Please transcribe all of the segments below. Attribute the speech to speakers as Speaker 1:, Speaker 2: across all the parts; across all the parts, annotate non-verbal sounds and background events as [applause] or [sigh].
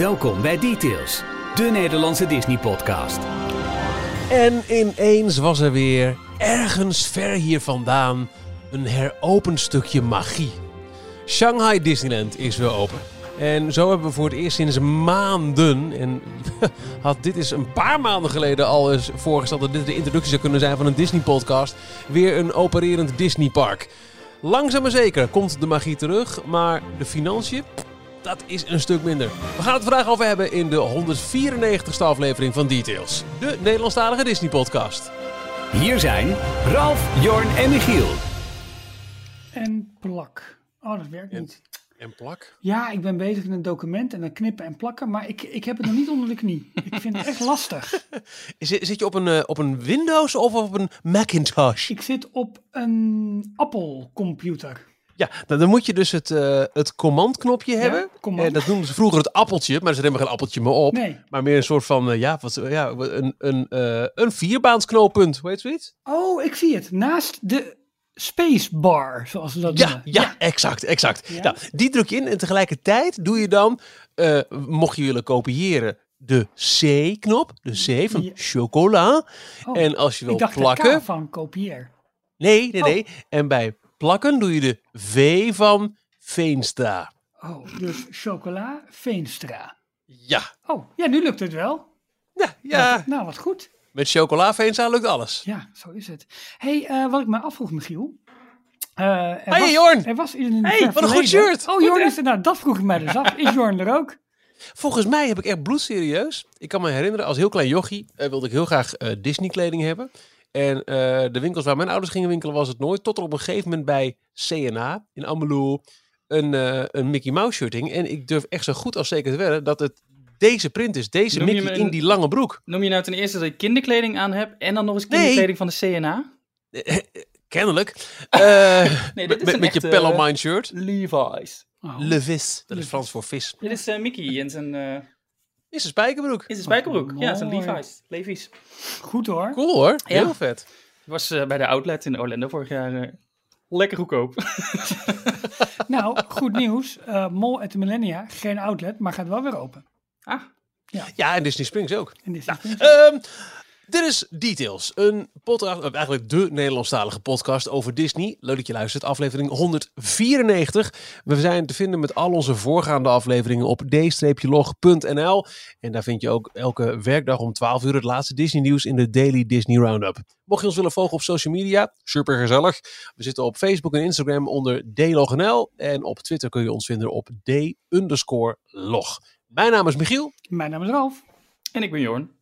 Speaker 1: Welkom bij Details, de Nederlandse Disney-podcast.
Speaker 2: En ineens was er weer, ergens ver hier vandaan, een heropend stukje magie. Shanghai Disneyland is weer open. En zo hebben we voor het eerst sinds maanden, en [laughs] had dit is een paar maanden geleden al eens voorgesteld dat dit de introductie zou kunnen zijn van een Disney-podcast, weer een opererend Disneypark. Langzaam maar zeker komt de magie terug, maar de financiën, dat is een stuk minder. We gaan het vandaag over hebben in de 194ste aflevering van Details, de Nederlandstalige Disney-podcast.
Speaker 1: Hier zijn Ralf, Jorn en Michiel.
Speaker 3: En plak. Oh, dat werkt
Speaker 2: En-
Speaker 3: niet.
Speaker 2: En plak.
Speaker 3: Ja, ik ben bezig met een document en dan knippen en plakken, maar ik, ik heb het nog niet onder de knie. Ik vind het echt lastig. [laughs]
Speaker 2: Zit, zit je op een, eh, op een Windows of op een Macintosh?
Speaker 3: Ik zit op een Apple-computer.
Speaker 2: Ja, dan moet je dus het, eh, het commandknopje hebben.
Speaker 3: command.
Speaker 2: Eh, dat noemden ze vroeger het appeltje, maar ze hebben geen appeltje meer op.
Speaker 3: Nee.
Speaker 2: Maar meer een soort van, eh, ja, wat, ja een, een, een vierbaansknooppunt. Hoe heet zoiets?
Speaker 3: Oh, ik zie het. Naast de spacebar, zoals ze dat
Speaker 2: Ja,
Speaker 3: noemen.
Speaker 2: ja, exact, exact.
Speaker 3: Ja.
Speaker 2: Nou, die druk je in en tegelijkertijd doe je dan, mocht je willen kopiëren, de C-knop. De C van
Speaker 3: Ja.
Speaker 2: chocola.
Speaker 3: Oh,
Speaker 2: en als je wil
Speaker 3: ik dacht de
Speaker 2: plakken...
Speaker 3: K van kopieer.
Speaker 2: Nee, nee,
Speaker 3: Oh.
Speaker 2: nee. En bij plakken doe je de V van Veenstra.
Speaker 3: Oh, dus chocola Veenstra.
Speaker 2: Ja.
Speaker 3: Oh, ja, nu lukt het wel.
Speaker 2: Ja, ja.
Speaker 3: Wat- nou, wat goed.
Speaker 2: Met chocola Veenstra lukt alles.
Speaker 3: Ja, zo is het. hey, eh, wat ik me afvroeg, Michiel. Er
Speaker 2: Hey,
Speaker 3: was,
Speaker 2: Jorn.
Speaker 3: Er was in een
Speaker 2: Hey, wat een goed shirt.
Speaker 3: Oh,
Speaker 2: Goed,
Speaker 3: Jorn is er. Nou, dat vroeg ik mij dus af. [laughs] Is Jorn er ook?
Speaker 2: Volgens mij heb ik echt bloedserieus. Ik kan me herinneren, als heel klein jochie eh, wilde ik heel graag Disney kleding hebben. En eh, de winkels waar mijn ouders gingen winkelen was het nooit. Tot er op een gegeven moment bij CNA in Amelou een, eh, een Mickey Mouse shirt hing. En ik durf echt zo goed als zeker te wedden dat het deze print is. Deze
Speaker 4: Noem
Speaker 2: Mickey in die lange broek.
Speaker 4: Noem je nou ten eerste dat je kinderkleding aan hebt en dan nog eens
Speaker 2: Nee.
Speaker 4: kinderkleding van de CNA?
Speaker 2: Kennelijk. Eh, [laughs]
Speaker 4: Nee,
Speaker 2: met
Speaker 4: dit is een
Speaker 2: met je Pelomine shirt.
Speaker 4: Levi's.
Speaker 3: Oh.
Speaker 2: Levis. Dat is. Frans voor vis.
Speaker 4: Dit is Mickey in zijn,
Speaker 2: Is een spijkerbroek.
Speaker 4: in zijn spijkerbroek. ja, zijn
Speaker 3: mooi.
Speaker 4: Levi's. Levi's.
Speaker 3: Goed hoor.
Speaker 2: Cool hoor.
Speaker 4: Ja.
Speaker 2: Heel vet.
Speaker 4: Ik was eh, bij de outlet in Orlando vorig jaar. eh, lekker goedkoop. [laughs]
Speaker 3: Nou, goed nieuws. Eh Mall at the Millennia, geen outlet, maar gaat wel weer open.
Speaker 4: ah,
Speaker 2: Ja, en Disney Springs ook.
Speaker 3: En dit is niet-
Speaker 2: Ehm, dit is Details, een podcast, eh, eigenlijk de Nederlandstalige podcast over Disney. Leuk dat je luistert, aflevering 194. We zijn te vinden met al onze voorgaande afleveringen op d-log.nl. En daar vind je ook elke werkdag om 12 uur het laatste Disney nieuws in de Daily Disney Roundup. Mocht je ons willen volgen op social media, super gezellig. We zitten op Facebook en Instagram onder dlognl. En op Twitter kun je ons vinden op d-log. Mijn naam is Michiel.
Speaker 3: Mijn naam is Ralf.
Speaker 4: en ik ben Jorn.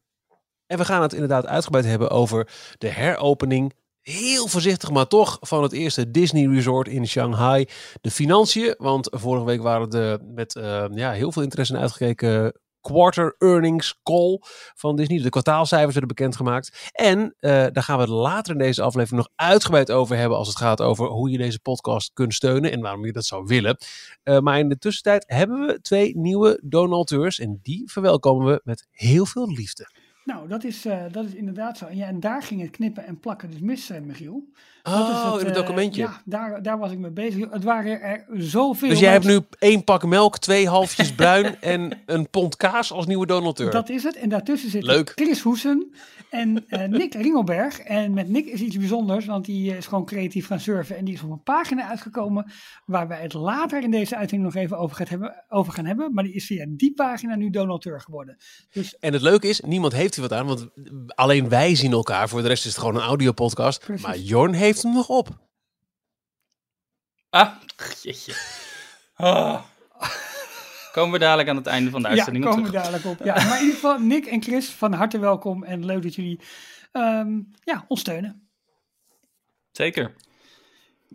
Speaker 2: En we gaan het inderdaad uitgebreid hebben over de heropening. Heel voorzichtig, maar toch van het eerste Disney Resort in Shanghai. De financiën, want vorige week waren de met eh, ja, heel veel interesse in uitgekeken quarter earnings call van Disney. De kwartaalcijfers werden bekendgemaakt. En eh, daar gaan we het later in deze aflevering nog uitgebreid over hebben als het gaat over hoe je deze podcast kunt steunen en waarom je dat zou willen. Eh, maar in de tussentijd hebben we twee nieuwe donateurs en die verwelkomen we met heel veel liefde.
Speaker 3: Nou, dat is, eh, dat is inderdaad zo. Ja, en daar ging het knippen en plakken dus mis, eh, Michiel.
Speaker 2: Oh, in het
Speaker 3: eh,
Speaker 2: documentje.
Speaker 3: ja, daar, daar was ik mee bezig. Het waren er zoveel.
Speaker 2: dus jij hebt nu één pak melk, twee [laughs] halfjes bruin en een pond kaas als nieuwe donateur.
Speaker 3: Dat is het. En daartussen zit
Speaker 2: Leuk.
Speaker 3: Chris Hoesen en eh, Nick Ringelberg. En met Nick is iets bijzonders, want die eh, is gewoon creatief gaan surfen. En die is op een pagina uitgekomen waar wij het later in deze uitzending nog even over, gaat hebben, over gaan hebben. Maar die is via die pagina nu donateur geworden. Dus
Speaker 2: En het leuke is, niemand heeft hier wat aan, want alleen wij zien elkaar. Voor de rest is het gewoon een audiopodcast. Maar Jorn heeft hem nog op.
Speaker 4: Ah, jeetje. Ah. Komen we dadelijk aan het einde van de
Speaker 3: ja,
Speaker 4: uitzending op
Speaker 3: komen we dadelijk op. Ja, maar in ieder geval, Nick en Chris, van harte welkom. En leuk dat jullie ehm, ja, ons steunen.
Speaker 4: Zeker.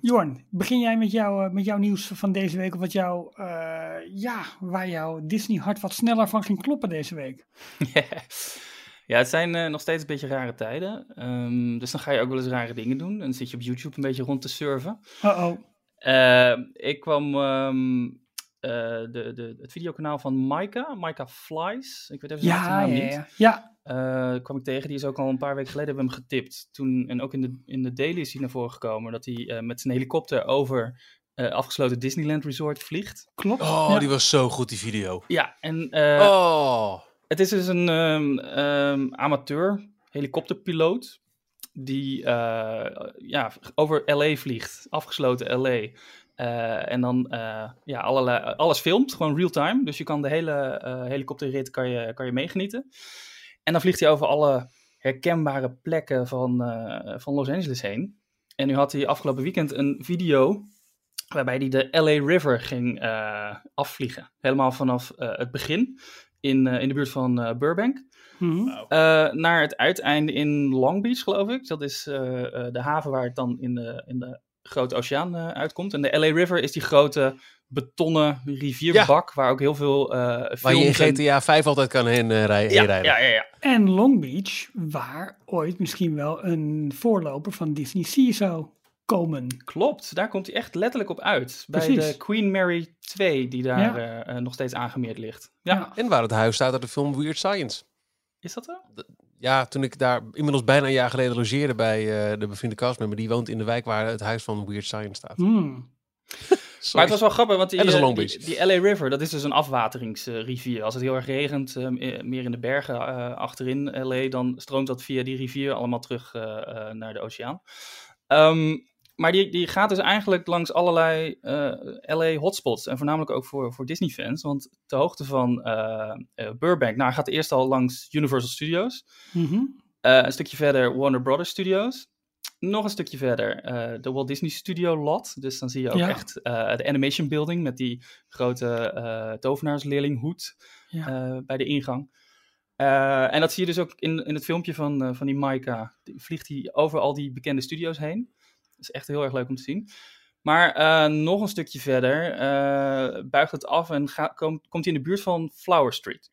Speaker 3: Jorn, begin jij met, jou, eh, met jouw nieuws van deze week? Of wat jou, eh, ja, waar jouw Disney hart wat sneller van ging kloppen deze week? [laughs]
Speaker 4: Ja, het zijn eh, nog steeds een beetje rare tijden. Ehm, dus dan ga je ook wel eens rare dingen doen. En dan zit je op YouTube een beetje rond te surfen.
Speaker 3: Uh-oh.
Speaker 4: Eh, ik kwam ehm, eh, de, de, het videokanaal van Maika, Maika Flies. Ik weet even zijn
Speaker 3: Ja,
Speaker 4: achternaam
Speaker 3: ja,
Speaker 4: niet.
Speaker 3: ja. ja.
Speaker 4: Eh, kwam ik tegen. Die is ook al een paar weken geleden hebben we hem getipt. Toen, en ook in de, in de daily is hij naar voren gekomen. Dat hij eh, met zijn helikopter over eh, afgesloten Disneyland Resort vliegt.
Speaker 3: Klopt.
Speaker 2: Oh,
Speaker 3: Ja.
Speaker 2: die was zo goed, die video.
Speaker 4: Ja, en eh,
Speaker 2: oh.
Speaker 4: Het is dus een ehm, ehm, amateur helikopterpiloot die eh, ja, over LA vliegt, afgesloten LA. Eh, en dan eh, ja, alles filmt, gewoon real-time. Dus je kan de hele helikopterrit kan je, kan je meegenieten. En dan vliegt hij over alle herkenbare plekken van, van Los Angeles heen. En nu had hij afgelopen weekend een video waarbij hij de LA River ging afvliegen. Helemaal vanaf het begin in, eh, in de buurt van eh, Burbank. Eh, naar het uiteinde in Long Beach, geloof ik. Dat is eh, eh, de haven waar het dan in de, in de grote oceaan eh, uitkomt. En de LA River is die grote betonnen rivierbak waar ook heel veel eh
Speaker 2: Waar je in GTA 5 altijd kan heen, eh, rij- heen
Speaker 4: ja,
Speaker 2: rijden.
Speaker 4: ja, ja, ja.
Speaker 3: En Long Beach, waar ooit misschien wel een voorloper van Disney Sea zou komen.
Speaker 4: Klopt, daar komt hij echt letterlijk op uit. Bij de Queen Mary 2, die daar
Speaker 3: Ja.
Speaker 4: eh, eh, nog steeds aangemeerd ligt. Ja,
Speaker 3: Ja.
Speaker 2: En waar het huis staat uit de film Weird Science.
Speaker 4: is dat zo?
Speaker 2: Ja, toen ik daar inmiddels bijna een jaar geleden logeerde bij eh, de bevriende castmember, die woont in de wijk waar het huis van Weird Science staat.
Speaker 3: Hmm. [laughs]
Speaker 4: Maar het was wel grappig, want die, LA River, dat is dus een afwateringsrivier. Als het heel erg regent, meer in de bergen eh, achterin LA, dan stroomt dat via die rivier allemaal terug naar de oceaan. Ehm, maar die, die gaat dus eigenlijk langs allerlei eh, LA hotspots. En voornamelijk ook voor, voor Disney-fans. Want de hoogte van eh, eh, Burbank, nou hij gaat eerst al langs Universal Studios.
Speaker 3: Mhm.
Speaker 4: Een stukje verder Warner Brothers Studios. Nog een stukje verder de Walt Disney Studio lot. Dus dan zie je ook
Speaker 3: Ja.
Speaker 4: echt de animation building met die grote eh tovenaarsleerling hoed
Speaker 3: Ja.
Speaker 4: bij de ingang. En dat zie je dus ook in, in het filmpje van, van die Maika. Die vliegt hij over al die bekende studio's heen. Dat is echt heel erg leuk om te zien. Maar eh, nog een stukje verder eh, buigt het af en ga, komt, komt hij in de buurt van Flower Street.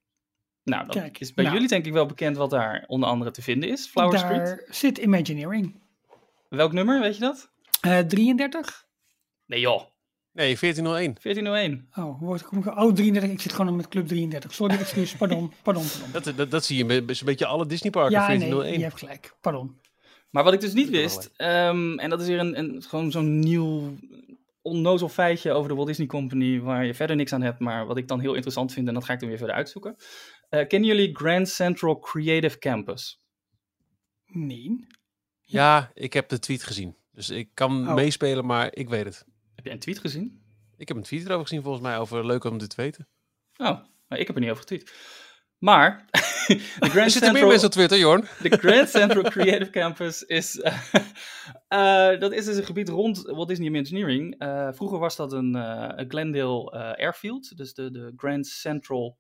Speaker 4: Nou, dan
Speaker 3: Kijk,
Speaker 4: is bij
Speaker 3: nou.
Speaker 4: jullie denk ik wel bekend wat daar onder andere te vinden is. Flower Street.
Speaker 3: Daar zit Imagineering.
Speaker 4: Welk nummer, weet je dat?
Speaker 3: Eh 33?
Speaker 4: Nee joh,
Speaker 2: Nee, 1401.
Speaker 4: 1401.
Speaker 3: Oh, wordt, kom ik, oh, 33. Ik zit gewoon met Club 33. Sorry, excuus. Pardon, pardon, pardon. [laughs]
Speaker 2: Dat, dat, dat zie je zo'n beetje alle Disneyparken,
Speaker 3: Ja, nee,
Speaker 2: 1401.
Speaker 3: je hebt gelijk. Pardon.
Speaker 4: Maar wat ik dus niet wist, ehm, en dat is weer een, een, gewoon zo'n nieuw onnozel feitje over de Walt Disney Company, waar je verder niks aan hebt, maar wat ik dan heel interessant vind, en dat ga ik dan weer verder uitzoeken. Eh, kennen jullie Grand Central Creative Campus?
Speaker 3: Nee.
Speaker 4: Ja.
Speaker 2: Ja, ik heb de tweet gezien. Dus ik kan
Speaker 3: Oh.
Speaker 2: meespelen, maar ik weet het.
Speaker 4: Heb je een tweet gezien?
Speaker 2: Ik heb een tweet erover gezien volgens mij, over leuk om dit te weten.
Speaker 4: Oh, maar ik heb er niet over getweet. Maar, [laughs] de [laughs] Grand
Speaker 2: Er meer
Speaker 4: Central...
Speaker 2: op Twitter, Jorn.
Speaker 4: De Grand [laughs] Central Creative Campus is, eh, eh, dat is dus een gebied rond Walt Disney Imagineering. Eh, vroeger was dat een, een Glendale Airfield, dus de, de Grand Central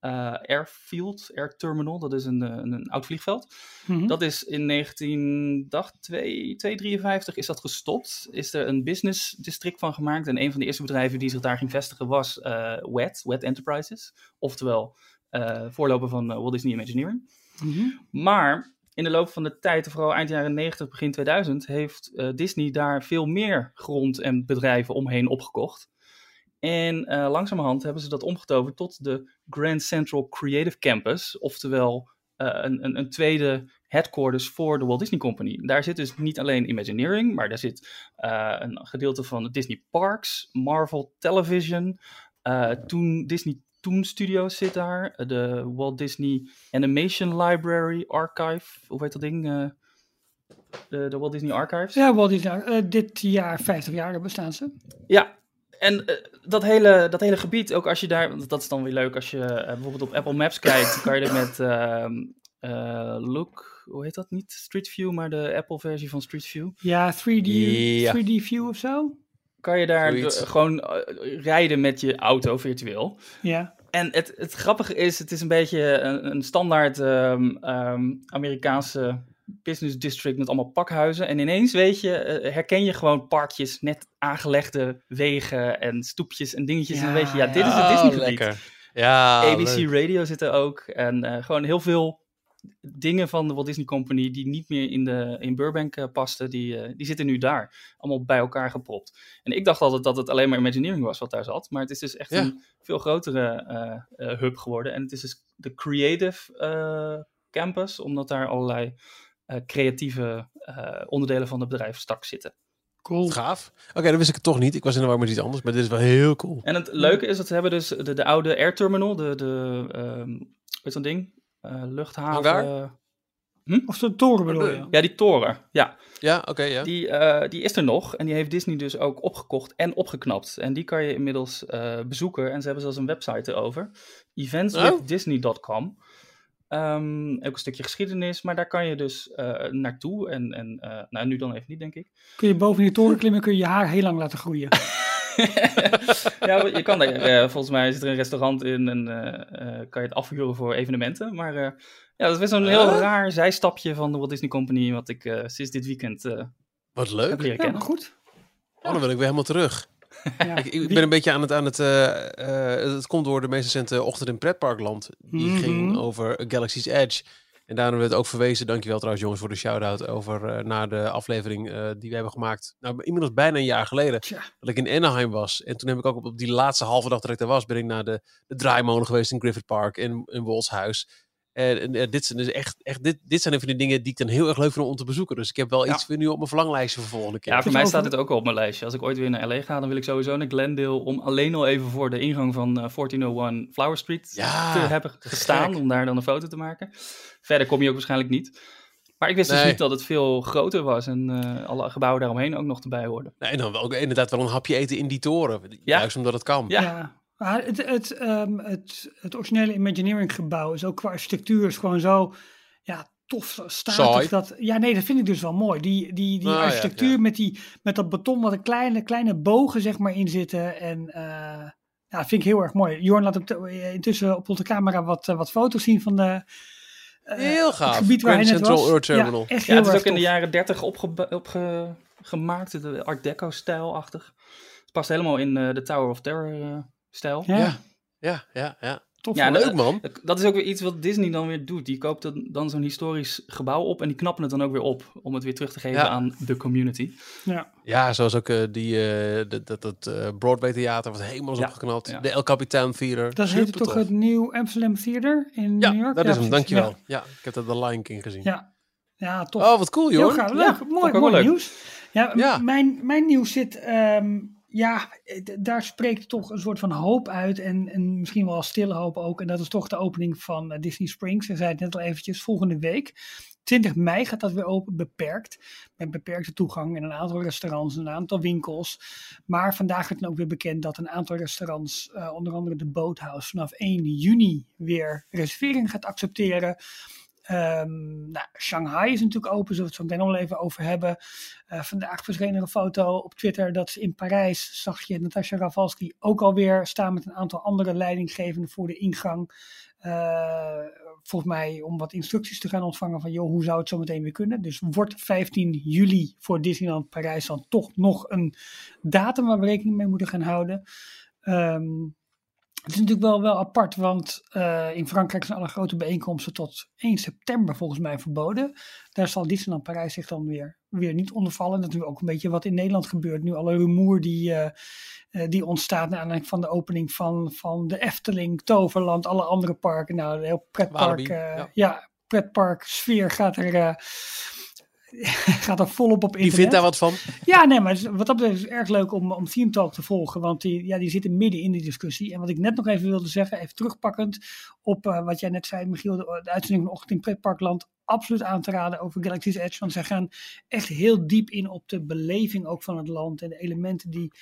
Speaker 4: Airfield, Air Terminal, dat is een, een, een oud vliegveld.
Speaker 3: Mhm.
Speaker 4: Dat is in 1953 is dat gestopt. Is er een business district van gemaakt. En een van de eerste bedrijven die zich daar ging vestigen was WET, WET Enterprises. Oftewel voorloper van eh, Walt Disney Imagineering.
Speaker 3: Mhm.
Speaker 4: Maar in de loop van de tijd, vooral eind jaren 90, begin 2000, heeft eh, Disney daar veel meer grond en bedrijven omheen opgekocht. En eh, langzamerhand hebben ze dat omgetoverd tot de Grand Central Creative Campus, oftewel eh, een, een, een tweede headquarters voor de Walt Disney Company. Daar zit dus niet alleen Imagineering, maar daar zit eh, een gedeelte van de Disney Parks, Marvel Television, eh, toen Disney Toon Studios zit daar, de Walt Disney Animation Library Archive, hoe heet dat ding? Eh, de, de Walt Disney Archives.
Speaker 3: Ja, Walt Disney, eh, dit jaar 50 jaar bestaan ze.
Speaker 4: Ja, en eh, dat, hele, dat hele gebied, ook als je daar, want dat is dan weer leuk als je eh, bijvoorbeeld op Apple Maps kijkt, dan kan je er met ehm, eh, Look, hoe heet dat niet? Street View, maar de Apple versie van Street View.
Speaker 3: Ja, 3D,
Speaker 2: Ja.
Speaker 3: 3D view of zo.
Speaker 4: Kan je daar
Speaker 2: Zoiets.
Speaker 4: gewoon eh, rijden met je auto virtueel.
Speaker 3: Ja.
Speaker 4: En het, het grappige is, het is een beetje een, een standaard ehm, ehm, Amerikaanse business district met allemaal pakhuizen. En ineens weet je, eh, herken je gewoon parkjes, net aangelegde wegen en stoepjes en dingetjes. en dan weet je, ja,
Speaker 3: ja.
Speaker 4: dit is het
Speaker 2: Oh,
Speaker 4: Disney-gebied.
Speaker 2: lekker. Ja,
Speaker 4: ABC
Speaker 2: leuk.
Speaker 4: Radio zit er ook. En eh, gewoon heel veel dingen van de Walt Disney Company die niet meer in, de, in Burbank eh, pasten, die, eh, die zitten nu daar. Allemaal bij elkaar gepropt. En ik dacht altijd dat het alleen maar Imagineering was wat daar zat. Maar het is dus echt
Speaker 2: Ja.
Speaker 4: een veel grotere eh, eh, hub geworden. En het is dus de Creative eh, Campus, omdat daar allerlei eh, creatieve eh, onderdelen van het bedrijf straks zitten.
Speaker 3: Cool.
Speaker 2: Gaaf. Oké, dan wist ik het toch niet. Ik was in de war met iets anders, maar dit is wel heel cool.
Speaker 4: En het leuke is dat ze hebben dus de, de oude air terminal, de, de ehm weet zo'n ding? Eh, luchthaven.
Speaker 2: Hangar?
Speaker 3: Of de toren bedoel je?
Speaker 4: Ja, die toren. Ja,
Speaker 2: Ja, oké, ja.
Speaker 4: die, eh, die is er nog. En die heeft Disney dus ook opgekocht en opgeknapt. En die kan je inmiddels eh, bezoeken. En ze hebben zelfs een website erover. Eventswithdisney.com. Ehm, ook een stukje geschiedenis, maar daar kan je dus eh, naartoe. En, en eh, nou, nu dan even niet, denk ik.
Speaker 3: Kun je boven die toren klimmen, kun je je haar heel lang laten groeien. [laughs] [laughs]
Speaker 4: ja, je kan daar, eh, volgens mij zit er een restaurant in en eh, eh, kan je het afhuren voor evenementen. Maar eh, ja, dat is een heel raar zijstapje van de Walt Disney Company, wat ik eh, sinds dit weekend eh,
Speaker 2: Wat
Speaker 4: heb
Speaker 2: leuk.
Speaker 4: leren
Speaker 3: Ja,
Speaker 4: kennen.
Speaker 3: goed.
Speaker 2: Oh, dan wil ik weer helemaal terug. [laughs]
Speaker 3: Ja.
Speaker 2: Ik, ik ben een beetje aan het... Aan het het komt door de meest recente Ochtend in Pretparkland. Die
Speaker 3: Mhm.
Speaker 2: ging over Galaxy's Edge. En daarom werd ook verwezen, dankjewel trouwens jongens voor de shout-out, over eh, naar de aflevering eh, die we hebben gemaakt. Nou, inmiddels bijna een jaar geleden.
Speaker 3: Tja.
Speaker 2: Dat ik in Anaheim was. En toen heb ik ook op, op die laatste halve dag dat ik daar was, ben ik naar de, de draaimolen geweest in Griffith Park in, in Walt's huis. En, en eh, dit zijn dus echt, echt dit, dit zijn even de dingen die ik dan heel erg leuk vind om te bezoeken. Dus ik heb wel
Speaker 4: Ja.
Speaker 2: iets voor nu op mijn verlanglijstje voor volgende keer.
Speaker 4: Ja, voor mij staat het ook al op mijn lijstje. Als ik ooit weer naar LA ga, dan wil ik sowieso naar Glendale om alleen al even voor de ingang van eh, 1401 Flower Street
Speaker 2: Ja,
Speaker 4: te hebben gestaan,
Speaker 2: gek.
Speaker 4: om daar dan een foto te maken. Verder kom je ook waarschijnlijk niet. Maar ik wist dus niet dat het veel groter was en eh, alle gebouwen daaromheen ook nog erbij hoorden.
Speaker 2: Nee, en dan wel ook inderdaad wel een hapje eten in die toren.
Speaker 4: Ja.
Speaker 2: Juist omdat het kan.
Speaker 4: Ja.
Speaker 3: Maar het, het, ehm, het, het originele Imagineering gebouw is ook qua architectuur is gewoon zo ja, tof statig.
Speaker 2: Saai.
Speaker 3: Dat, ja, nee, dat vind ik dus wel mooi. Die, die, die
Speaker 2: Ah,
Speaker 3: architectuur
Speaker 2: ja.
Speaker 3: Met, die, met dat beton wat er kleine, kleine bogen zeg maar in zitten. En eh, ja, dat vind ik heel erg mooi. Jorn laat op de- intussen op onze camera wat, eh, wat foto's zien van de, eh,
Speaker 2: Heel gaaf.
Speaker 3: het gebied waar
Speaker 2: Grand
Speaker 3: hij net
Speaker 2: Central
Speaker 3: was.
Speaker 2: Earth Terminal.
Speaker 3: Ja, echt
Speaker 4: Ja,
Speaker 3: heel
Speaker 4: het is ook in de jaren 30 opge opgemaakt, de Art Deco-stijlachtig. Het past helemaal in eh, de Tower of Terror-stijl.
Speaker 3: Ja,
Speaker 2: Ja. Ja, ja, ja.
Speaker 3: tof.
Speaker 4: Ja,
Speaker 2: Leuk man.
Speaker 4: Dat is ook weer iets wat Disney dan weer doet. Die koopt dan- dan zo'n historisch gebouw op en die knappen het dan ook weer op. Om het weer terug te geven
Speaker 2: Ja.
Speaker 4: aan de community.
Speaker 3: ja.
Speaker 2: Ja, zoals ook eh, die, eh, dat, dat, dat eh, Broadway theater wat helemaal is
Speaker 4: Ja,
Speaker 2: opgeknapt.
Speaker 4: ja.
Speaker 2: De El Capitan Theater.
Speaker 3: Dat heet toch het Nieuw Amsterdam Theater in
Speaker 2: Ja,
Speaker 3: New York?
Speaker 2: dat is hem. Dankjewel.
Speaker 3: Ja.
Speaker 2: Ja. ik heb dat de Lion King gezien.
Speaker 3: Ja, ja tof.
Speaker 2: Oh, wat cool,
Speaker 3: Heel
Speaker 2: joh.
Speaker 3: gaaf,
Speaker 4: Ja,
Speaker 3: leuk. mooi mooi
Speaker 4: leuk.
Speaker 3: nieuws. Ja. Mijn, mijn nieuws zit, ehm, ja, eh, daar spreekt toch een soort van hoop uit en, en misschien wel stille hoop ook. En dat is toch de opening van eh, Disney Springs. We zeiden het net al eventjes, volgende week. 20 mei gaat dat weer open, beperkt. Met beperkte toegang en een aantal restaurants, een aantal winkels. Maar vandaag werd dan ook weer bekend dat een aantal restaurants, eh, onder andere de Boathouse, vanaf 1 juni weer reservering gaat accepteren. Ehm, nou, Shanghai is natuurlijk open, zullen we het zo meteen nog even over hebben. Eh, vandaag verscheen er een foto op Twitter dat ze in Parijs, zag je Natasja Ravalski ook alweer staan met een aantal andere leidinggevenden voor de ingang. Eh, volgens mij om wat instructies te gaan ontvangen van, joh, hoe zou het zo meteen weer kunnen? Dus wordt 15 juli voor Disneyland Parijs dan toch nog een datum waar we rekening mee moeten gaan houden? Ehm, het is natuurlijk wel, wel apart, want eh, in Frankrijk zijn alle grote bijeenkomsten tot 1 september volgens mij verboden. Daar zal Disneyland Parijs zich dan weer, weer niet onder vallen. Dat is nu ook een beetje wat in Nederland gebeurt. Nu alle rumoer die, eh, eh, die ontstaat naar aanleiding van de opening van, van de Efteling, Toverland, alle andere parken. Nou, de heel pretpark,
Speaker 2: ja.
Speaker 3: ja. pretpark sfeer gaat er, [laughs] gaat er volop op
Speaker 2: Die
Speaker 3: internet.
Speaker 2: vindt daar wat van.
Speaker 3: Ja, nee, maar wat dat betreft is het erg leuk om, om Theme Talk te volgen. Want die, ja, die zitten midden in die discussie. En wat ik net nog even wilde zeggen, even terugpakkend op eh, wat jij net zei, Michiel, de, de uitzending van Ochtend in Pretparkland. Absoluut aan te raden over Galaxy's Edge. Want zij gaan echt heel diep in op de beleving ook van het land. En de elementen die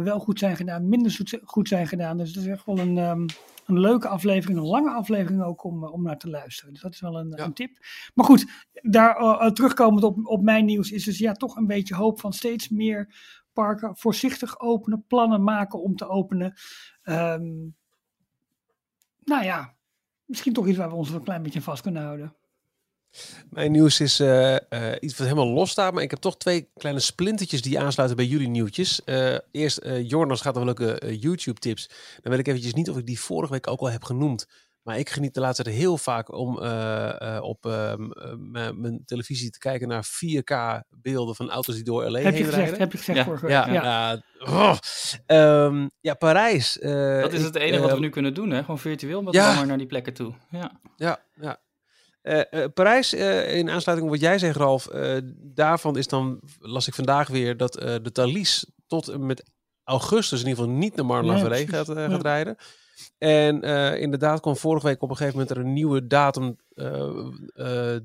Speaker 3: wel goed zijn gedaan, minder goed- zijn gedaan. Dus het is echt wel een, ehm, een leuke aflevering, een lange aflevering ook om, eh, om naar te luisteren. Dus dat is wel een,
Speaker 2: Ja.
Speaker 3: een tip. Maar goed, daar eh, terugkomend op, op mijn nieuws is dus ja toch een beetje hoop van steeds meer parken voorzichtig openen, plannen maken om te openen. Ehm, nou ja, misschien toch iets waar we ons een klein beetje vast kunnen houden.
Speaker 2: Mijn nieuws is eh, eh, iets wat helemaal los staat, maar ik heb toch twee kleine splintertjes die aansluiten bij jullie nieuwtjes. Eh, eerst, eh Jornas gaat over leuke YouTube-tips. Dan weet ik eventjes niet of ik die vorige week ook al heb genoemd. Maar ik geniet de laatste tijd heel vaak om eh, eh, op ehm, eh, mijn televisie te kijken naar 4K beelden van auto's die door LA
Speaker 3: Heb je
Speaker 2: heen
Speaker 3: gezegd,
Speaker 2: rijden.
Speaker 3: heb je gezegd
Speaker 4: Ja,
Speaker 3: vorige week.
Speaker 2: Ja,
Speaker 3: Ja,
Speaker 2: ja. oh. Ehm, ja, Parijs. eh,
Speaker 4: Dat is
Speaker 2: ik,
Speaker 4: het enige wat we nu kunnen doen, hè? Gewoon virtueel met
Speaker 2: ja.
Speaker 4: naar die plekken toe. Ja.
Speaker 2: Ja, ja. Eh, Parijs, eh, in aansluiting op wat jij zegt, Ralf, daarvan is dan, las ik vandaag weer, dat de Thalys tot en met augustus in ieder geval niet naar Marne-la-Vallée
Speaker 3: Nee,
Speaker 2: gaat, gaat rijden. En inderdaad kwam vorige week op een gegeven moment er een nieuwe datum,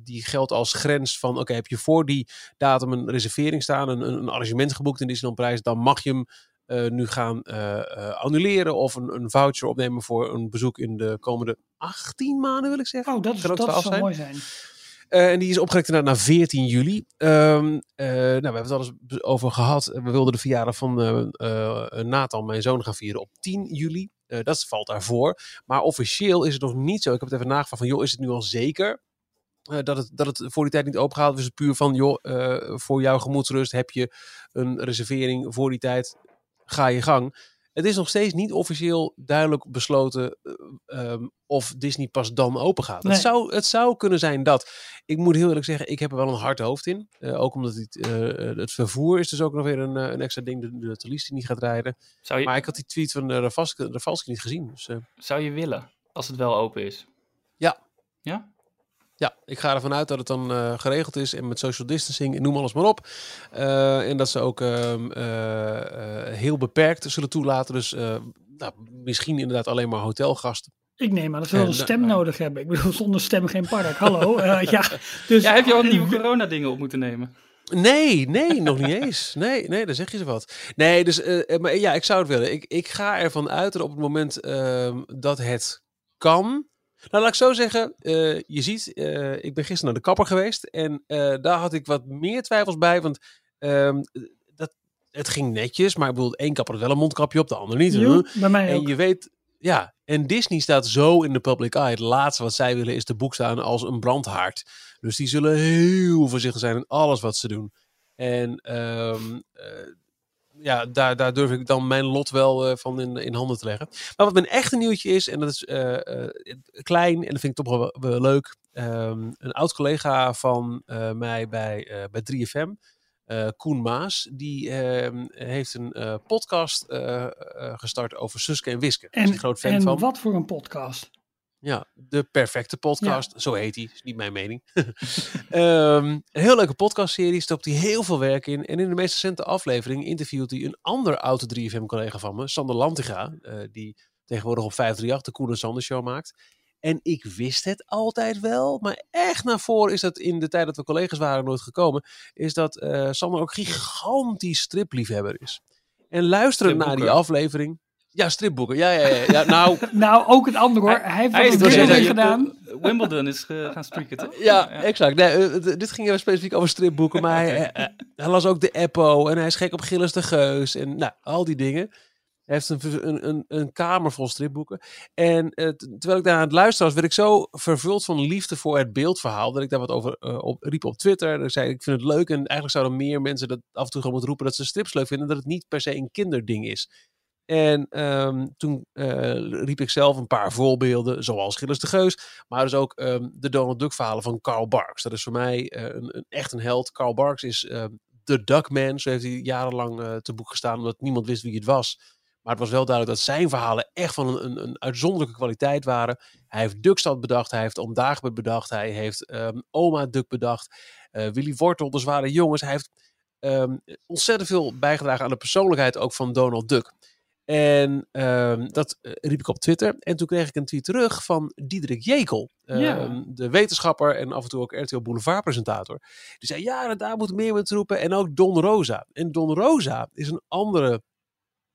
Speaker 2: die geldt als grens van, oké, heb je voor die datum een reservering staan, een, een arrangement geboekt in Disneyland Parijs, dan mag je hem nu gaan annuleren of een, een voucher opnemen voor een bezoek in de komende 18 maanden, wil ik zeggen.
Speaker 3: Oh, dat, dat
Speaker 2: 12
Speaker 3: zou
Speaker 2: zijn.
Speaker 3: mooi zijn.
Speaker 2: Eh, en die is opgerekt inderdaad naar 14 juli. Ehm, eh, nou, we hebben het al eens over gehad. We wilden de verjaardag van eh, Nathan, mijn zoon, gaan vieren op 10 juli. Dat valt daarvoor. Maar officieel is het nog niet zo. Ik heb het even nagevraagd van, joh, is het nu al zeker dat, het, dat het voor die tijd niet opengaat? Of is het puur van, joh, voor jouw gemoedsrust heb je een reservering voor die tijd. Ga je gang. Het is nog steeds niet officieel duidelijk besloten eh, ehm, of Disney pas dan open gaat.
Speaker 3: Nee.
Speaker 2: Het, zou, het zou kunnen zijn dat. Ik moet heel eerlijk zeggen, ik heb er wel een hard hoofd in. Eh, ook omdat het, eh, het vervoer is dus ook nog weer een, een extra ding. De, de Thalys die niet gaat rijden.
Speaker 4: Zou je,
Speaker 2: Maar ik had die tweet van de Rafalski niet gezien. Dus eh,
Speaker 4: zou je willen, als het wel open is?
Speaker 2: Ja.
Speaker 4: Ja?
Speaker 2: Ja, ik ga ervan uit dat het dan eh, geregeld is. En met social distancing, en noem alles maar op. Eh, en dat ze ook ehm, eh, eh, heel beperkt zullen toelaten. Dus eh, nou, misschien inderdaad alleen maar hotelgasten.
Speaker 3: Ik neem aan dat ze wel
Speaker 2: En,
Speaker 3: een stem nodig hebben. Ik bedoel, zonder stem geen park. Hallo. eh, [laughs] ja, dus,
Speaker 4: Ja, heb je al nieuwe [laughs] corona-dingen op moeten nemen?
Speaker 2: Nee, nee, nog niet eens. Nee, nee, daar zeg je ze wat. Nee, dus, maar ja, ik zou het willen. Ik, ik ga ervan uit dat op het moment ehm, dat het kan. Nou, laat ik zo zeggen. eh, je ziet, eh, ik ben gisteren naar de kapper geweest. En eh, daar had ik wat meer twijfels bij. Want ehm, dat, het ging netjes. Maar ik bedoel, één kapper had wel een mondkapje op, de ander niet.
Speaker 3: Bij mij
Speaker 2: En
Speaker 3: ook.
Speaker 2: je weet, ja, en Disney staat zo in de public eye. Het laatste wat zij willen is te boek staan als een brandhaard. Dus die zullen heel voorzichtig zijn in alles wat ze doen. En ehm, eh, ja, daar, daar durf ik dan mijn lot wel eh, van in, in handen te leggen. Maar wat mijn echte nieuwtje is, en dat is eh, klein en dat vind ik toch wel, wel leuk. Ehm, een oud collega van mij bij, bij 3FM, eh, Koen Maas, die ehm, heeft een podcast gestart over Suske en Wiske. Is
Speaker 3: En,
Speaker 2: groot fan
Speaker 3: en
Speaker 2: van.
Speaker 3: wat voor een podcast.
Speaker 2: Ja, de perfecte podcast. Zo heet hij. Is niet mijn mening. [laughs] Ehm, een heel leuke podcastserie. Stopt hij heel veel werk in. En in de meest recente aflevering interviewt hij een ander oude 3FM-collega van me, Sander Lantiga. eh, die tegenwoordig op 538 de Koen en Sander Show maakt. En ik wist het altijd wel. Maar echt naar voren is dat in de tijd dat we collega's waren nooit gekomen. Is dat eh, Sander ook gigantisch stripliefhebber is. En luisteren naar die aflevering. Ja, stripboeken. Ja, ja, ja. ja nou, [laughs]
Speaker 3: Nou, ook het andere hoor. Hij heeft
Speaker 4: Hij
Speaker 3: een
Speaker 2: wil
Speaker 3: Wimbledon gedaan.
Speaker 4: eh, [laughs] Wimbledon is eh, gaan streaken, toch?
Speaker 2: Ja, exact. Nee, eh, dit ging heel specifiek over stripboeken, maar hij, [laughs] hij- hij las ook de Eppo en hij is gek op Gilles de Geus en nou, al die dingen. Hij heeft een, een, een, een kamer vol stripboeken. En eh, terwijl ik daar aan het luisteren was, werd ik zo vervuld van liefde voor het beeldverhaal, dat ik daar wat over eh, op, riep op Twitter. En ik zei, ik vind het leuk en eigenlijk zouden meer mensen dat af en toe gewoon moeten roepen dat ze strips leuk vinden, dat het niet per se een kinderding is. En ehm, toen eh, riep ik zelf een paar voorbeelden, zoals Gilles de Geus, maar dus ook ehm, de Donald Duck verhalen van Carl Barks. Dat is voor mij eh, een, een, echt een held. Carl Barks is ehm, de Duckman. Zo heeft hij jarenlang eh, te boek gestaan, omdat niemand wist wie het was. Maar het was wel duidelijk dat zijn verhalen echt van een, een, een uitzonderlijke kwaliteit waren. Hij heeft Duckstad bedacht, hij heeft Dagobert bedacht, hij heeft Oma Duck bedacht, eh, Willy Wortel, de zware jongens. Hij heeft ontzettend veel bijgedragen aan de persoonlijkheid ook van Donald Duck. En ehm, dat eh, riep ik op Twitter. En toen kreeg ik een tweet terug van Diederik Jekel. ehm,
Speaker 3: Ja.
Speaker 2: De wetenschapper en af en toe ook RTL Boulevard presentator. Die zei, ja, daar moet meer mensen roepen. En ook Don Rosa. En Don Rosa is een andere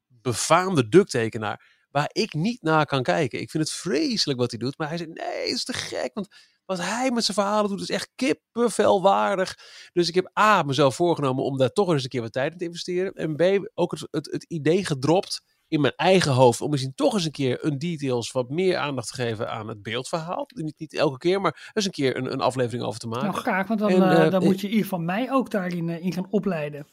Speaker 2: befaamde ducktekenaar. Waar ik niet naar kan kijken. Ik vind het vreselijk wat hij doet. Maar hij zei, nee, het is te gek. Want wat hij met zijn verhalen doet is echt kippenvelwaardig. Dus ik heb A, mezelf voorgenomen om daar toch eens een keer wat tijd in te investeren. En B, ook het, het, het idee gedropt in mijn eigen hoofd. Om misschien toch eens een keer een details wat meer aandacht te geven aan het beeldverhaal. Niet, niet elke keer, maar eens een keer een, een aflevering over te maken.
Speaker 3: Nou, graag, want dan,
Speaker 2: En,
Speaker 3: eh,
Speaker 2: eh,
Speaker 3: dan
Speaker 2: eh,
Speaker 3: moet je in ieder geval mij ook daarin eh, in gaan opleiden.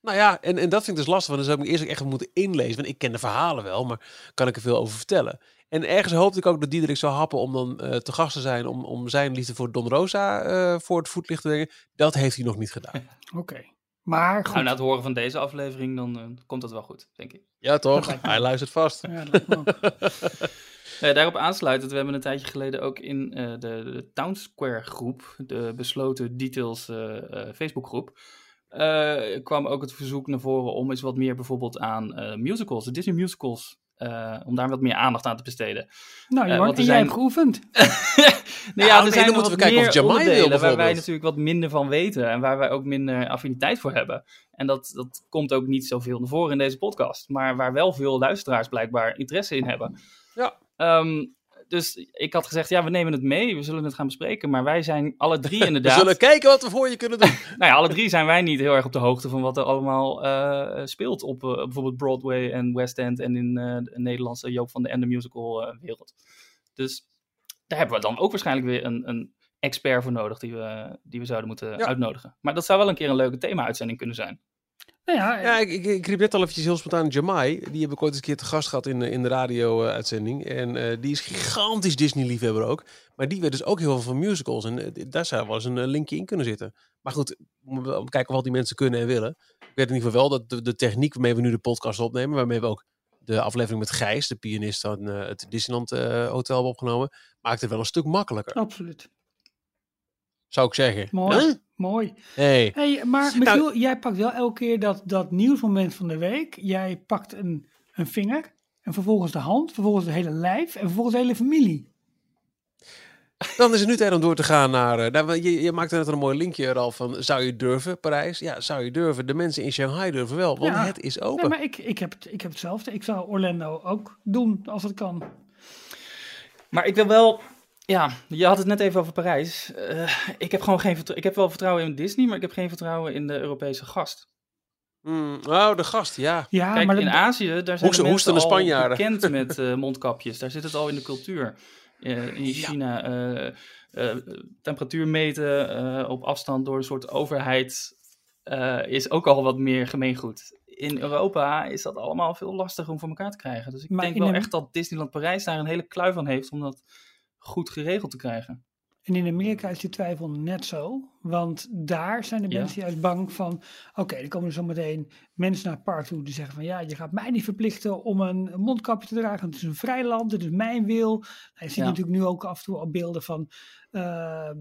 Speaker 2: Nou ja, en, en dat vind ik dus lastig, want dan zou ik me eerst ook echt moeten inlezen. Want ik ken de verhalen wel, maar kan ik er veel over vertellen. En ergens hoopte ik ook dat Diederik zou happen om dan eh, te gast te zijn, om, om zijn liefde voor Don Rosa eh, voor het voetlicht te brengen. Dat heeft hij nog niet gedaan.
Speaker 3: Oké. Maar goed.
Speaker 4: Nou, na het horen van deze aflevering, dan eh, komt dat wel goed, denk ik.
Speaker 2: Ja, toch? Hij luistert vast.
Speaker 3: Ja.
Speaker 4: Uh, [laughs] daarop aansluitend, we hebben een tijdje geleden ook in uh, de, de Town Square groep, de besloten details uh, Facebook groep, kwam ook het verzoek naar voren om eens wat meer bijvoorbeeld aan musicals, de Disney musicals, om daar wat meer aandacht aan te besteden.
Speaker 3: Nou, Johan, en jij hebt geoefend. [laughs]
Speaker 4: nou ja, er zijn moeten we kijken of Jamai wil waar wij natuurlijk wat minder van weten en waar wij ook minder affiniteit voor hebben. En dat, dat komt ook niet zoveel naar voren in deze podcast, maar waar wel veel luisteraars blijkbaar interesse in hebben.
Speaker 2: Ja.
Speaker 4: Um, dus ik had gezegd, ja, we nemen het mee, we zullen het gaan bespreken. Maar wij zijn alle drie [laughs] inderdaad...
Speaker 2: we zullen kijken wat we voor je kunnen doen. [laughs]
Speaker 4: nou ja, alle drie zijn wij niet heel erg op de hoogte van wat er allemaal uh, speelt op uh, bijvoorbeeld Broadway en West End en in uh, de Nederlandse Joop van de Ende musical wereld. Dus daar hebben we dan ook waarschijnlijk weer een, een expert voor nodig die we, die we zouden moeten ja. uitnodigen. Maar dat zou wel een keer een leuke thema-uitzending kunnen zijn.
Speaker 3: Nou ja,
Speaker 2: ja ik, ik, ik, riep net al eventjes heel spontaan Jamai. Die heb ik ooit eens een keer te gast gehad in, in de radio-uitzending. En uh, die is gigantisch Disney-liefhebber ook. Maar die weet dus ook heel veel van musicals. En uh, daar zou wel eens een linkje in kunnen zitten. Maar goed, we kijken wat die mensen kunnen en willen. Ik weet in ieder geval wel dat de, de techniek waarmee we nu de podcast opnemen... waarmee we ook de aflevering met Gijs, de pianist van het Disneyland Hotel hebben opgenomen... maakt het wel een stuk makkelijker.
Speaker 3: Absoluut.
Speaker 2: Zou ik zeggen.
Speaker 3: Mooi. Huh? Mooi.
Speaker 2: Hey.
Speaker 3: hey maar Michiel, nou, jij pakt wel elke keer dat, dat nieuwsmoment van de week. Jij pakt een, een vinger en vervolgens de hand, vervolgens de hele lijf en vervolgens de hele familie.
Speaker 2: Dan is het nu tijd om door te gaan naar. Uh, je, je maakte net een mooi linkje al van. Zou je durven, Parijs? Ja, zou je durven? De mensen in Shanghai durven wel, want
Speaker 3: ja.
Speaker 2: het is open.
Speaker 3: Nee, maar ik, ik, heb het, ik heb hetzelfde. Ik zou Orlando ook doen als het kan.
Speaker 4: Maar ik wil wel ja, je had het net even over Parijs. Uh, ik heb gewoon geen vertrouwen. Ik heb wel vertrouwen in Disney, maar ik heb geen vertrouwen in de Europese gast.
Speaker 2: Mm, oh, de gast, ja.
Speaker 3: ja
Speaker 4: Kijk,
Speaker 3: maar
Speaker 4: in Azië, daar zijn de mensen al
Speaker 2: Spanjaarden.
Speaker 4: bekend [laughs] met eh, mondkapjes. Daar zit het al in de cultuur. Eh, in China, eh, eh, temperatuur meten eh, op afstand door een soort overheid eh, is ook al wat meer gemeengoed. In Europa is dat allemaal veel lastiger om voor elkaar te krijgen. Dus ik
Speaker 3: Maar
Speaker 4: denk wel
Speaker 3: de-
Speaker 4: echt dat Disneyland Parijs daar een hele klui van heeft om dat goed geregeld te krijgen.
Speaker 3: En in Amerika is die twijfel net zo. Want daar zijn de
Speaker 4: Ja.
Speaker 3: mensen juist bang van... Oké, er komen zo meteen mensen naar het park toe die zeggen van... Ja, je gaat mij niet verplichten om een mondkapje te dragen. Want het is een vrij land, het is mijn wil. Nou, je ziet
Speaker 4: Ja.
Speaker 3: natuurlijk nu ook af en toe al beelden van... ehm,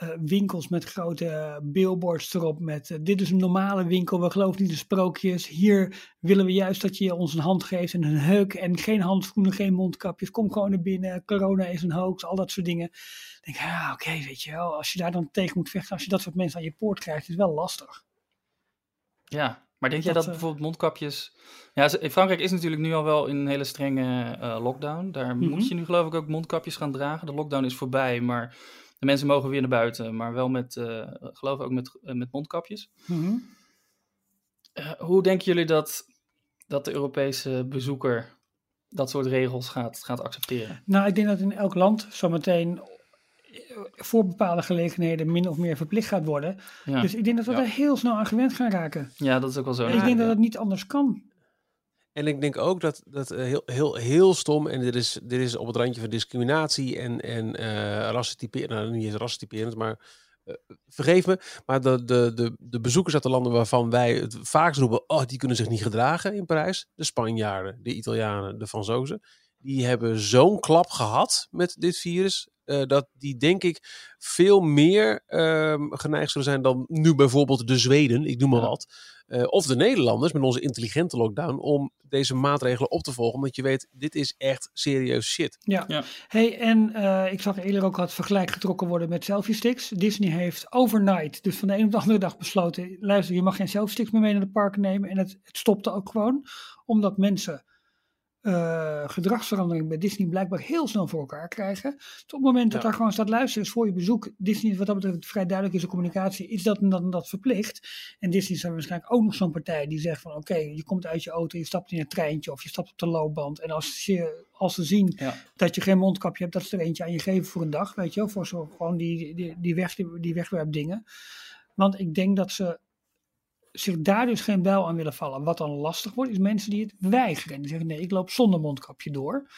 Speaker 3: eh, winkels met grote billboards erop met... eh, dit is een normale winkel, we geloven niet in sprookjes. Hier willen we juist dat je ons een hand geeft en een huk... en geen handschoenen, geen mondkapjes. Kom gewoon naar binnen, corona is een hoax, al dat soort dingen. Ik denk, ja, oké, weet je wel, als je daar dan tegen moet vechten, als je dat soort mensen aan je poort krijgt, is het wel lastig.
Speaker 4: Ja, maar denk jij
Speaker 3: Dat,
Speaker 4: dat
Speaker 3: eh,
Speaker 4: bijvoorbeeld mondkapjes... Ja, Frankrijk is natuurlijk nu al wel in een hele strenge eh, lockdown. Daar
Speaker 3: Mhm.
Speaker 4: moet je nu geloof ik ook mondkapjes gaan dragen. De lockdown is voorbij, maar de mensen mogen weer naar buiten. Maar wel met, eh, geloof ik ook met, eh, met mondkapjes.
Speaker 3: Mhm.
Speaker 4: Eh, hoe denken jullie dat, dat de Europese bezoeker dat soort regels gaat, gaat accepteren?
Speaker 3: Nou, ik denk dat in elk land zometeen voor bepaalde gelegenheden min of meer verplicht gaat worden.
Speaker 4: Ja,
Speaker 3: Dus ik denk dat we
Speaker 2: Ja.
Speaker 3: er heel snel aan gewend gaan raken.
Speaker 4: ja dat is ook wel zo.
Speaker 3: ik denk
Speaker 2: ja.
Speaker 3: dat het niet anders kan.
Speaker 2: En ik denk ook dat dat eh, heel, heel, heel stom, en dit is, dit is op het randje van discriminatie en, en rassentyperen, nou niet eens rassentyperend, maar eh, vergeef me, maar de, de, de, de bezoekers uit de landen waarvan wij het vaakst roepen, oh, die kunnen zich niet gedragen in Parijs, de Spanjaarden, de Italianen, de Fransozen, die hebben zo'n klap gehad met dit virus, eh, dat die denk ik veel meer ehm, geneigd zullen zijn dan nu bijvoorbeeld de Zweden, ik noem maar
Speaker 4: Ja.
Speaker 2: wat. Eh, of de Nederlanders met onze intelligente lockdown om deze maatregelen op te volgen. Omdat je weet, dit is echt serieus shit.
Speaker 3: Ja.
Speaker 4: Ja.
Speaker 3: Hey, en eh, ik zag eerder ook het vergelijk getrokken worden met selfie sticks. Disney heeft overnight, dus van de een op de andere dag besloten, luister, je mag geen selfie sticks meer mee naar de parken nemen. En het, het stopte ook gewoon, omdat mensen eh, gedragsverandering bij Disney blijkbaar heel snel voor elkaar krijgen. Op het moment dat
Speaker 2: Ja.
Speaker 3: daar gewoon staat luisteren is voor je bezoek, Disney is wat dat betreft vrij duidelijk in zijn communicatie, is dat en dat en dat verplicht. En Disney is dan waarschijnlijk ook nog zo'n partij die zegt van oké, je komt uit je auto, je stapt in een treintje of je stapt op de loopband. En als, je, als ze zien
Speaker 4: Ja.
Speaker 3: dat je geen mondkapje hebt, dat ze er eentje aan je geven voor een dag, weet je wel, voor zo gewoon die, die, die, weg, die wegwerpdingen. Want ik denk dat ze zich daar dus geen bijl aan willen vallen. Wat dan lastig wordt, is mensen die het weigeren. Die zeggen, nee, ik loop zonder mondkapje door.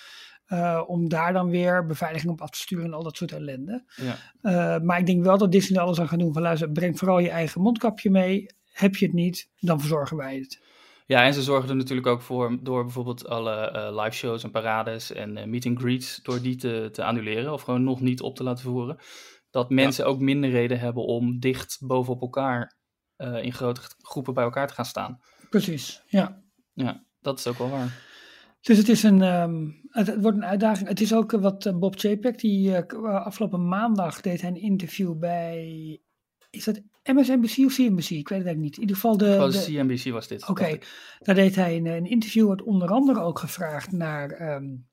Speaker 3: Eh, om daar dan weer beveiliging op af te sturen en al dat soort ellende.
Speaker 4: Ja.
Speaker 3: Eh, maar ik denk wel dat Disney alles aan gaat doen. Van luister, breng vooral je eigen mondkapje mee. Heb je het niet, dan verzorgen wij het.
Speaker 4: Ja, en ze zorgen er natuurlijk ook voor door bijvoorbeeld alle uh, live shows en parades en meet and greets, door die te, te annuleren of gewoon nog niet op te laten voeren. Dat mensen ook minder reden hebben om dicht bovenop elkaar uh, in grote groepen bij elkaar te gaan staan.
Speaker 3: Precies, ja.
Speaker 4: Ja, dat is ook wel waar.
Speaker 3: Dus het is een, um, het, het, wordt een uitdaging. Het is ook wat Bob Chapek, die afgelopen maandag deed hij een interview bij, is dat MSNBC of CNBC? Ik weet het eigenlijk niet. In ieder geval de...
Speaker 4: de CNBC was dit.
Speaker 3: Oké, okay. daar deed hij een, een, interview, wordt onder andere ook gevraagd naar, um,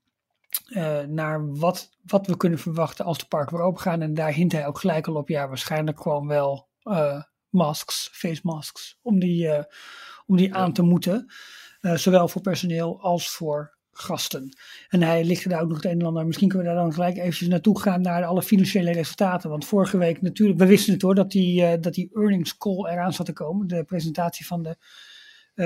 Speaker 3: uh, naar wat, wat we kunnen verwachten als de parken weer open gaan. En daar hint hij ook gelijk al op, ja, waarschijnlijk gewoon wel uh, masks, face masks, om die, uh, om die aan te moeten. zowel voor personeel als voor gasten. En hij lichtte daar ook nog het een en ander. Misschien kunnen we daar dan gelijk eventjes naartoe gaan naar alle financiële resultaten. Want vorige week natuurlijk, we wisten het hoor, dat die, uh, dat die earnings call eraan zat te komen. De presentatie van de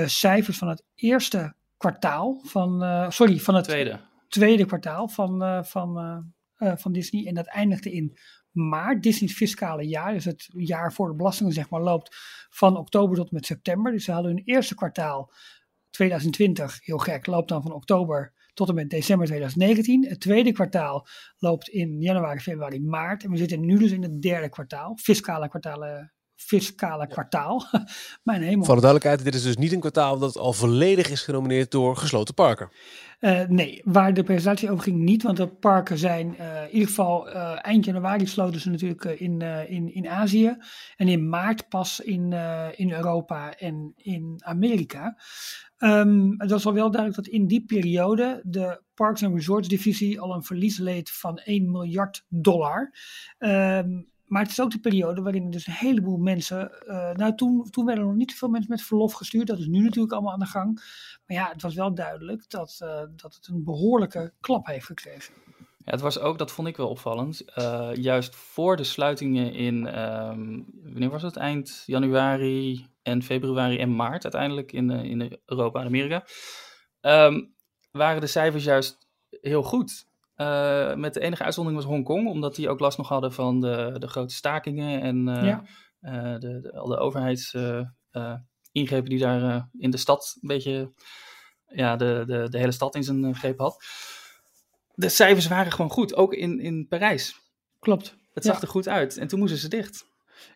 Speaker 3: cijfers van het eerste kwartaal van, sorry, van het
Speaker 4: tweede,
Speaker 3: tweede kwartaal van, van, van Disney. En dat eindigde in maart. Disney's fiscale jaar, dus het jaar voor de belastingen zeg maar, loopt van oktober tot met september. Dus ze hadden hun eerste kwartaal 2020, heel gek, loopt dan van oktober tot en met december 2019. Het tweede kwartaal loopt in januari, februari, maart. En we zitten nu dus in het derde kwartaal, fiscale kwartalen fiscale kwartaal. [laughs] Mijn hemel.
Speaker 2: Voor de duidelijkheid, dit is dus niet een kwartaal dat al volledig is genomineerd door gesloten parken.
Speaker 3: Uh, nee, waar de presentatie over ging niet, want de parken zijn uh, in ieder geval uh, eind januari sloten ze natuurlijk in, in, in Azië en in maart pas in, in Europa en in Amerika. Um, het was al wel duidelijk dat in die periode de Parks and Resorts divisie al een verlies leed van 1 miljard dollar. Um, maar het is ook de periode waarin dus een heleboel mensen. Uh, nou, toen, toen werden er nog niet zoveel mensen met verlof gestuurd. Dat is nu natuurlijk allemaal aan de gang. Maar ja, het was wel duidelijk dat, uh, dat het een behoorlijke klap heeft gekregen.
Speaker 4: Ja, het was ook, dat vond ik wel opvallend. Uh, juist voor de sluitingen in. Um, wanneer was het? Eind januari en februari en maart uiteindelijk in, in Europa en Amerika. Um, waren de cijfers juist heel goed. Uh, met de enige uitzondering was Hongkong, omdat die ook last nog hadden van de, de grote stakingen en uh, ja. uh, de, de, al de overheidsingrepen die daar in de stad een beetje, ja, de, de, de hele stad in zijn greep had. De cijfers waren gewoon goed, ook in, in Parijs.
Speaker 3: Klopt.
Speaker 4: Het zag ja. er goed uit en toen moesten ze dicht.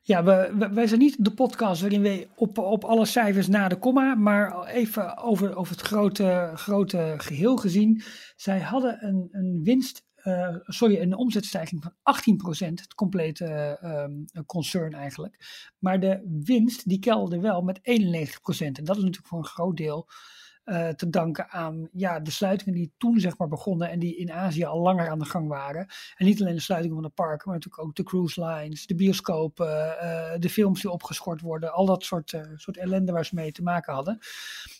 Speaker 3: Ja, we, wij zijn niet de podcast waarin we op, op alle cijfers na de komma, maar even over, over het grote, grote geheel gezien. Zij hadden een, een winst, uh, sorry, een omzetstijging van 18%, het complete uh, concern eigenlijk. Maar de winst die kelderde wel met 91%. En dat is natuurlijk voor een groot deel uh, te danken aan ja, de sluitingen die toen zeg maar begonnen en die in Azië al langer aan de gang waren. En niet alleen de sluitingen van de parken, maar natuurlijk ook de cruise lines, de bioscopen, uh, de films die opgeschort worden, al dat soort, uh, soort ellende waar ze mee te maken hadden.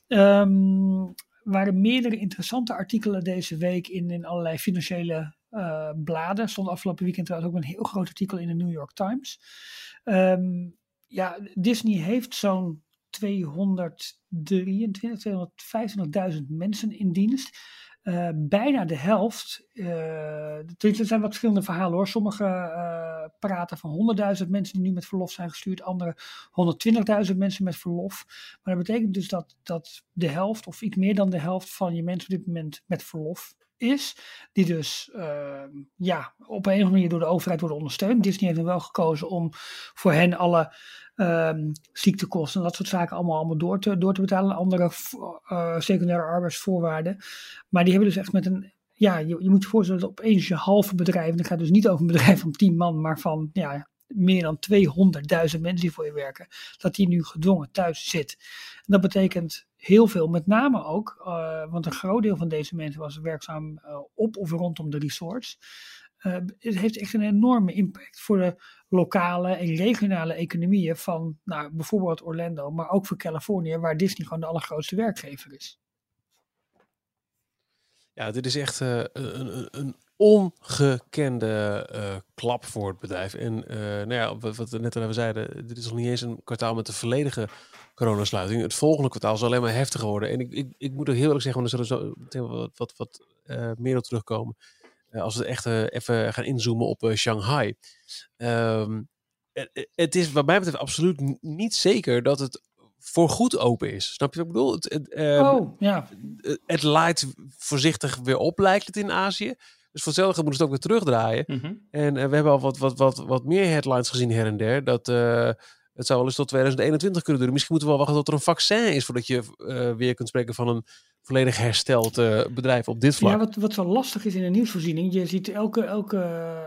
Speaker 3: Um, waren meerdere interessante artikelen deze week in, in allerlei financiële bladen. Stond afgelopen weekend trouwens ook een heel groot artikel in de New York Times. Um, ja, Disney heeft zo'n 223, 225.000 mensen in dienst. Uh, bijna de helft, uh, er zijn wat verschillende verhalen hoor. Sommige uh, praten van 100.000 mensen die nu met verlof zijn gestuurd, andere 120.000 mensen met verlof. Maar dat betekent dus dat, dat de helft of iets meer dan de helft van je mensen op dit moment met verlof is, die dus uh, ja, op een of andere manier door de overheid worden ondersteund. Disney heeft wel gekozen om voor hen alle um, ziektekosten en dat soort zaken allemaal, allemaal door, te, door te betalen. Andere uh, secundaire arbeidsvoorwaarden. Maar die hebben dus echt met een. Ja, je, je moet je voorstellen dat opeens je halve bedrijf, en dan gaat dus niet over een bedrijf van 10 man, maar van ja, meer dan 200.000 mensen die voor je werken, dat die nu gedwongen thuis zit. En dat betekent heel veel, met name ook, uh, want een groot deel van deze mensen was werkzaam uh, op of rondom de resorts. Uh, het heeft echt een enorme impact voor de lokale en regionale economieën van nou, bijvoorbeeld Orlando, maar ook voor Californië, waar Disney gewoon de allergrootste werkgever is.
Speaker 2: Ja, dit is echt een, een, ongekende uh, klap voor het bedrijf. En uh, nou ja, wat, wat we net al zeiden, dit is nog niet eens een kwartaal met de volledige coronasluiting. Het volgende kwartaal zal alleen maar heftiger worden. En ik, ik, ik moet ook heel eerlijk zeggen, want er zullen zo wat, wat, wat uh, meer op terugkomen. als we echt even gaan inzoomen op Shanghai. Um, het, het is wat mij betreft absoluut niet zeker dat het voorgoed open is. Snap je wat ik bedoel? Het, het, ehm,
Speaker 3: oh, ja.
Speaker 2: het laait voorzichtig weer op, lijkt het in Azië. Dus voor hetzelfde moeten ze het ook weer terugdraaien.
Speaker 4: Mhm.
Speaker 2: En eh, we hebben al wat, wat, wat, wat meer headlines gezien her en der. Dat eh, het zou wel eens tot 2021 kunnen duren. Misschien moeten we wel wachten tot er een vaccin is... voordat je eh, weer kunt spreken van een volledig hersteld eh, bedrijf op dit vlak.
Speaker 3: Ja, wat, wat zo lastig is in de nieuwsvoorziening. Je ziet elke, elke,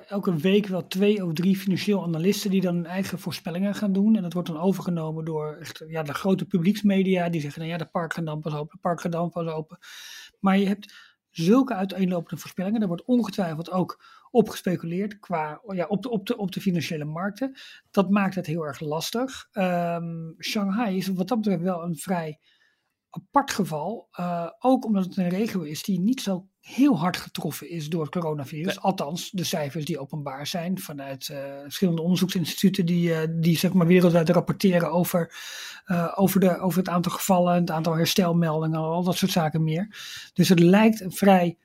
Speaker 3: elke week wel twee of drie financieel analisten die dan hun eigen voorspellingen gaan doen. En dat wordt dan overgenomen door echt, ja, de grote publieksmedia. Die zeggen, nou ja, de park gaat dan pas open, de park gaat dan pas open. Maar je hebt zulke uiteenlopende voorspellingen. Daar wordt ongetwijfeld ook op gespeculeerd qua, ja, op, de, op, de, op de financiële markten. Dat maakt het heel erg lastig. Ehm, Shanghai is wat dat betreft wel een vrij apart geval. eh, ook omdat het een regio is die niet zo heel hard getroffen is door het coronavirus. Althans, de cijfers die openbaar zijn vanuit eh, verschillende onderzoeksinstituten die, eh, die zeg maar wereldwijd rapporteren over, eh, over, de, over het aantal gevallen, het aantal herstelmeldingen, al dat soort zaken meer. Dus het lijkt een vrij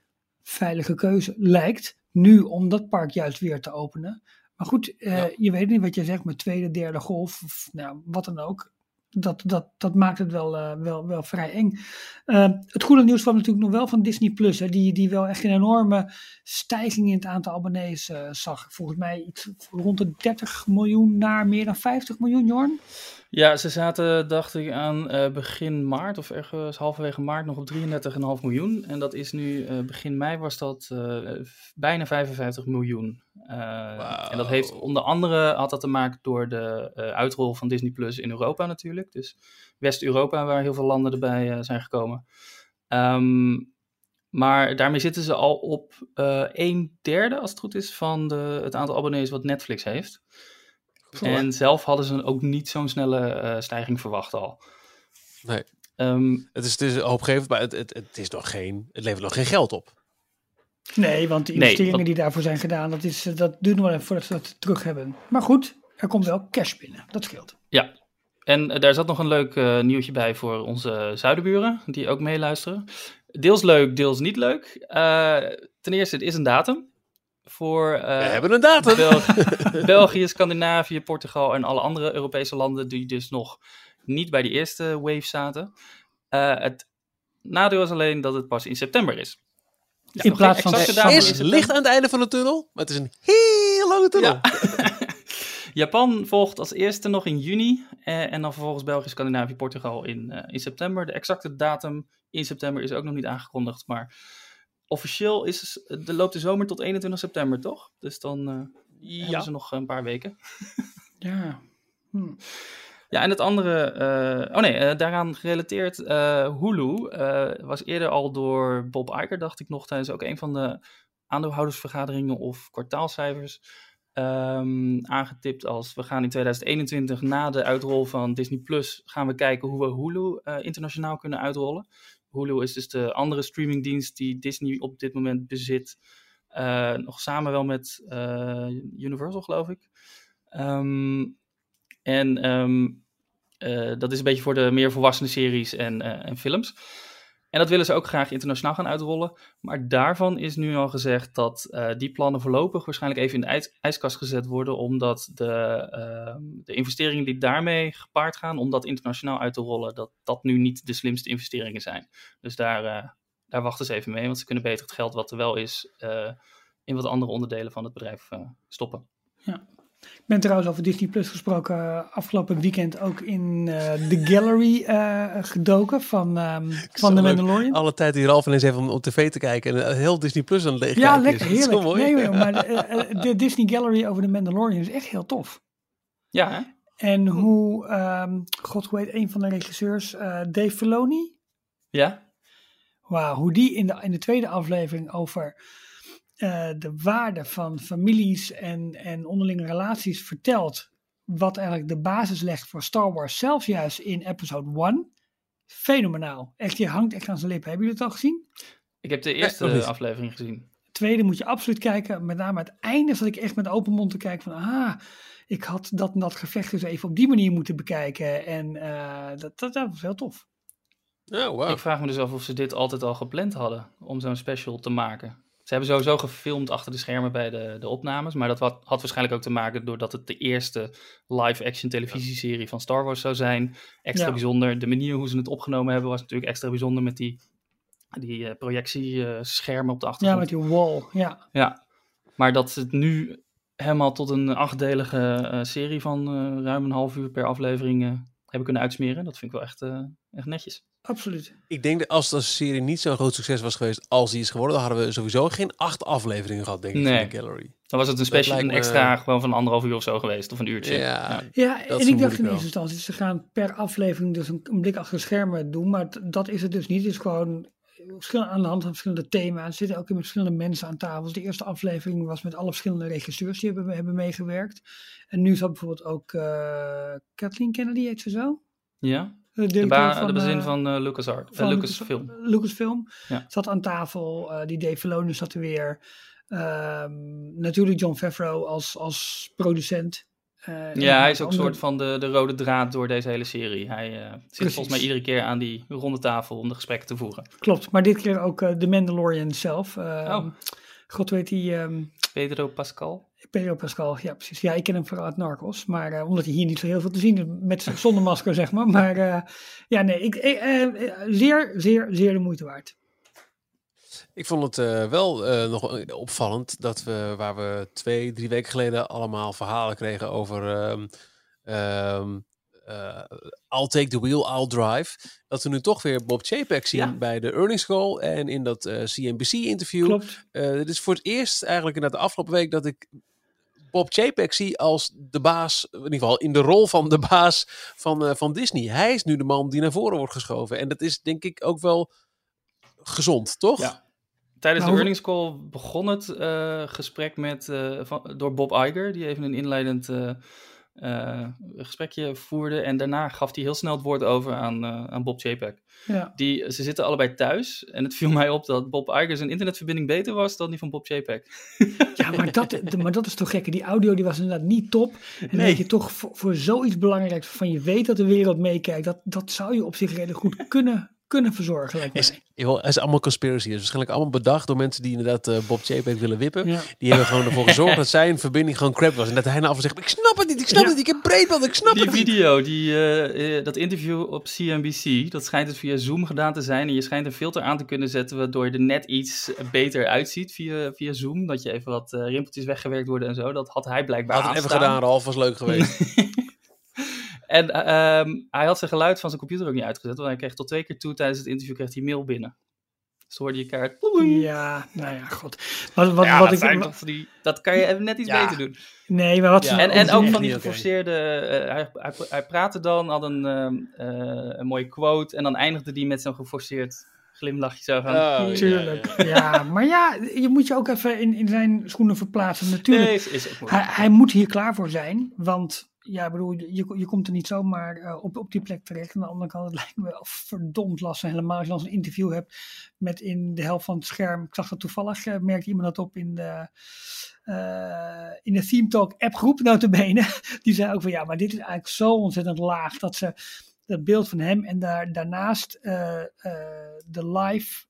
Speaker 3: veilige keuze, lijkt nu om dat park juist weer te openen. Maar goed,
Speaker 2: Ja.
Speaker 3: je weet niet wat je zegt met tweede, derde golf, of nou, wat dan ook. Dat, dat, dat maakt het wel, eh, wel, wel vrij eng. Eh, het goede nieuws kwam natuurlijk nog wel van Disney Plus, hè, die, die wel echt een enorme stijging in het aantal abonnees eh, zag. Volgens mij iets rond de 30 miljoen naar meer dan 50 miljoen, Jorn.
Speaker 4: Ja, ze zaten, dacht ik, aan eh, begin maart of ergens halverwege maart nog op 33,5 miljoen. En dat is nu, eh, begin mei was dat eh, bijna 55 miljoen. Eh, En dat heeft onder andere, had dat te maken door de uitrol van Disney Plus in Europa natuurlijk. Dus West-Europa, waar heel veel landen erbij zijn gekomen. Ehm, maar daarmee zitten ze al op een derde, als het goed is, van de, het aantal abonnees wat Netflix heeft. En zelf hadden ze ook niet zo'n snelle eh, stijging verwacht al.
Speaker 2: Nee.
Speaker 4: Ehm,
Speaker 2: Het is, het is hoopgevend, maar het, het, het, is nog geen, het levert nog geen geld op.
Speaker 3: Nee, want de
Speaker 4: Nee,
Speaker 3: investeringen die daarvoor zijn gedaan, dat, is, eh, dat duurt nog wel even voordat ze dat terug hebben. Maar goed, er komt wel cash binnen. Dat scheelt.
Speaker 4: ja. En eh, daar zat nog een leuk eh, nieuwtje bij voor onze zuidenburen, die ook meeluisteren. Deels leuk, deels niet leuk. Eh, ten eerste, het is een datum. Voor
Speaker 2: We
Speaker 4: eh,
Speaker 2: hebben een datum.
Speaker 4: België, [laughs] België, Scandinavië, Portugal en alle andere Europese landen die dus nog niet bij die eerste wave zaten. Eh, het nadeel is alleen dat het pas in september is. Ja,
Speaker 3: In plaats van
Speaker 4: datum
Speaker 2: is licht aan het einde van de tunnel, maar het is een heel lange tunnel.
Speaker 4: Ja. [laughs] Japan volgt als eerste nog in juni. eh, en dan vervolgens België, Scandinavië, Portugal in, eh, in september. De exacte datum in september is ook nog niet aangekondigd. Maar officieel is, de, loopt de zomer tot 21 september, toch? Dus dan eh, hebben ze nog een paar weken. [laughs]
Speaker 3: Ja. Hm.
Speaker 4: Ja, en het andere, eh, oh nee, eh, daaraan gerelateerd, Hulu was eerder al door Bob Iger, dacht ik nog, tijdens ook een van de aandeelhoudersvergaderingen of kwartaalcijfers ehm, aangetipt als we gaan in 2021 na de uitrol van Disney Plus gaan we kijken hoe we Hulu internationaal kunnen uitrollen. Hulu is dus de andere streamingdienst die Disney op dit moment bezit, eh, nog samen wel met eh, Universal geloof ik. Ehm, en ehm, eh, dat is een beetje voor de meer volwassene series en, en films. En dat willen ze ook graag internationaal gaan uitrollen. Maar daarvan is nu al gezegd dat eh, die plannen voorlopig waarschijnlijk even in de ijs- ijskast gezet worden. Omdat de, ehm, de investeringen die daarmee gepaard gaan, om dat internationaal uit te rollen, dat dat nu niet de slimste investeringen zijn. Dus daar, eh, daar wachten ze even mee. Want ze kunnen beter het geld wat er wel is eh, in wat andere onderdelen van het bedrijf stoppen.
Speaker 3: Ik ben trouwens over Disney Plus gesproken eh, afgelopen weekend ook in eh The Gallery eh, gedoken van, ehm,
Speaker 2: Zo
Speaker 3: van The
Speaker 2: leuk.
Speaker 3: Mandalorian.
Speaker 2: Alle tijd die Ralf ineens heeft om op tv te kijken en heel Disney Plus aan het leeg
Speaker 3: Ja, lekker, [laughs]
Speaker 2: is.
Speaker 3: Heerlijk.
Speaker 2: mooi.
Speaker 3: Nee, maar de, [laughs] de Disney Gallery over The Mandalorian is echt heel tof.
Speaker 4: Ja, hè?
Speaker 3: En hoe, ehm, god hoe heet een van de regisseurs, eh, Dave Filoni?
Speaker 4: Ja?
Speaker 3: Wauw, hoe die in de, in de tweede aflevering over eh, de waarde van families en, en onderlinge relaties vertelt. Wat eigenlijk de basis legt voor Star Wars, zelfs juist in episode 1. Fenomenaal. Echt, je hangt echt aan zijn lippen. Hebben jullie het al gezien?
Speaker 4: Ik heb de eerste aflevering gezien.
Speaker 3: Tweede moet je absoluut kijken. Met name het einde zat ik echt met open mond te kijken van... Ah, ik had dat en dat gevecht dus even op die manier moeten bekijken. En eh, dat, dat, dat was heel tof.
Speaker 2: Oh, wow.
Speaker 4: Ik vraag me dus af of ze dit altijd al gepland hadden om zo'n special te maken. Ze hebben sowieso gefilmd achter de schermen bij de, de opnames. Maar dat had, had waarschijnlijk ook te maken doordat het de eerste live-action televisieserie van Star Wars zou zijn. Extra
Speaker 3: Ja.
Speaker 4: bijzonder. De manier hoe ze het opgenomen hebben was natuurlijk extra bijzonder met die, die eh, projectieschermen op de
Speaker 3: Ja,
Speaker 4: achtergrond.
Speaker 3: met die wall. Ja,
Speaker 4: Ja, maar dat het nu helemaal tot een achtdelige eh, serie van eh, ruim een half uur per aflevering hebben kunnen uitsmeren. Dat vind ik wel echt, eh, echt netjes.
Speaker 3: absoluut.
Speaker 2: Ik denk dat als de serie niet zo'n groot succes was geweest als die is geworden, dan hadden we sowieso geen acht afleveringen gehad, denk ik,
Speaker 4: Nee.
Speaker 2: van de Gallery.
Speaker 4: Dan was het een special, een
Speaker 2: me-
Speaker 4: extra gewoon van anderhalf uur of zo geweest, of een uurtje.
Speaker 2: Ja,
Speaker 3: Ja,
Speaker 2: Dat
Speaker 3: en ik dacht in eerste instantie, ze gaan per aflevering dus een, een blik achter de schermen doen, maar dat is het dus niet. Het is gewoon aan de hand van verschillende thema's. Er zitten ook met verschillende mensen aan tafel. De eerste aflevering was met alle verschillende regisseurs die hebben, hebben meegewerkt. En nu zat bijvoorbeeld ook eh, Kathleen Kennedy, heet ze zo?
Speaker 4: Ja?
Speaker 3: De,
Speaker 4: De, ba- de bezin
Speaker 3: eh,
Speaker 4: van eh LucasArt,
Speaker 3: van
Speaker 4: Lucasfilm.
Speaker 3: Lucasfilm.
Speaker 4: Ja.
Speaker 3: Zat aan tafel. die Dave Filoni zat er weer. Ehm, natuurlijk John Favreau als, als producent. Eh,
Speaker 4: Ja, hij is ook een soort van de, de rode draad door deze hele serie. Hij eh, zit
Speaker 3: Precies.
Speaker 4: volgens mij iedere keer aan die ronde tafel om de gesprekken te voeren.
Speaker 3: Klopt, maar dit keer ook eh, de Mandalorian zelf. Ehm,
Speaker 4: Oh.
Speaker 3: God weet die, ehm
Speaker 4: Pedro Pascal.
Speaker 3: Pedro Pascal, ja precies. Ja, ik ken hem vooral uit Narcos, maar omdat hij hier niet zo heel veel te zien is, met, zonder masker [laughs] zeg maar. Maar ja, nee, ik, zeer, zeer, zeer de moeite waard.
Speaker 2: Ik vond het eh, wel eh, nog opvallend dat we, waar we twee, drie weken geleden allemaal verhalen kregen over ehm ehm, eh, I'll take the wheel, I'll drive. Dat we nu toch weer Bob Chapek zien
Speaker 4: Ja.
Speaker 2: bij de earnings call en in dat eh, CNBC-interview.
Speaker 3: Klopt.
Speaker 2: Eh, dit is voor het eerst eigenlijk in de afgelopen week dat ik Bob Chapek zie als de baas, in ieder geval in de rol van de baas van, eh, van Disney. Hij is nu de man die naar voren wordt geschoven. En dat is denk ik ook wel gezond, toch?
Speaker 4: Ja. Tijdens
Speaker 3: Nou,
Speaker 4: de earnings call begon het eh, gesprek met, eh, van, door Bob Iger, die even een inleidend eh, gesprekje voerde. En daarna gaf hij heel snel het woord over aan, aan Bob Chapek.
Speaker 3: Ja.
Speaker 4: Die, ze zitten allebei thuis en het viel mij op dat Bob Iger zijn internetverbinding beter was dan die van Bob Chapek.
Speaker 3: Ja, maar dat, [laughs] maar dat is toch gek. Die audio die was inderdaad niet top. En
Speaker 4: Nee.
Speaker 3: dat je toch voor, voor zoiets belangrijks, van je weet dat de wereld meekijkt, dat, dat zou je op zich redelijk goed kunnen, kunnen verzorgen. Lijkt.
Speaker 2: Is, joh, het is allemaal conspiracy. Het is waarschijnlijk allemaal bedacht door mensen die inderdaad eh, Bob Chapek willen wippen.
Speaker 3: Ja.
Speaker 2: Die hebben gewoon ervoor gezorgd dat zijn verbinding gewoon crap was. En dat hij na af en zegt, ik snap het niet, ik snap
Speaker 3: Ja.
Speaker 2: het niet, ik heb breedband, ik snap
Speaker 4: Die
Speaker 2: het niet.
Speaker 4: video, die, eh, dat interview op CNBC, dat schijnt dus via Zoom gedaan te zijn. En je schijnt een filter aan te kunnen zetten waardoor je er net iets beter uitziet via, via Zoom. Dat je even wat eh, rimpeltjes weggewerkt worden en zo. Dat had hij blijkbaar
Speaker 2: Had het even gedaan, Ralf, was leuk geweest. [laughs]
Speaker 4: En eh, ehm, hij had zijn geluid van zijn computer ook niet uitgezet. Want hij kreeg tot twee keer toe tijdens het interview kreeg hij mail binnen. Dus hoorde je kaart.
Speaker 3: Ja, nou ja, god. Wat, wat,
Speaker 4: ja,
Speaker 3: wat
Speaker 4: dat,
Speaker 3: ik,
Speaker 4: van die, dat kan je even net iets
Speaker 2: Ja.
Speaker 4: beter doen.
Speaker 3: nee, maar wat
Speaker 2: Ja,
Speaker 4: En, en ook van die geforceerde. eh, hij, hij, hij praatte dan, had een, ehm, eh, een mooie quote. En dan eindigde die met zo'n geforceerd glimlachje zo van.
Speaker 2: Oh, ja,
Speaker 3: Tuurlijk.
Speaker 2: ja.
Speaker 3: Ja, maar ja, je moet je ook even in, in zijn schoenen verplaatsen. Natuurlijk,
Speaker 4: Nee, is, is ook moeilijk.
Speaker 3: hij, hij moet hier klaar voor zijn. Want ja, bedoel, je, je komt er niet zomaar eh, op, op die plek terecht. Aan de andere kant, het lijkt me wel verdomd lastig. Helemaal als je dan een interview hebt met in de helft van het scherm. Ik zag dat toevallig, eh, merkte iemand dat op in de, eh, in de Theme Talk appgroep, notabene. [laughs] Die zei ook van ja, maar dit is eigenlijk zo ontzettend laag. Dat ze dat beeld van hem en daar, daarnaast de live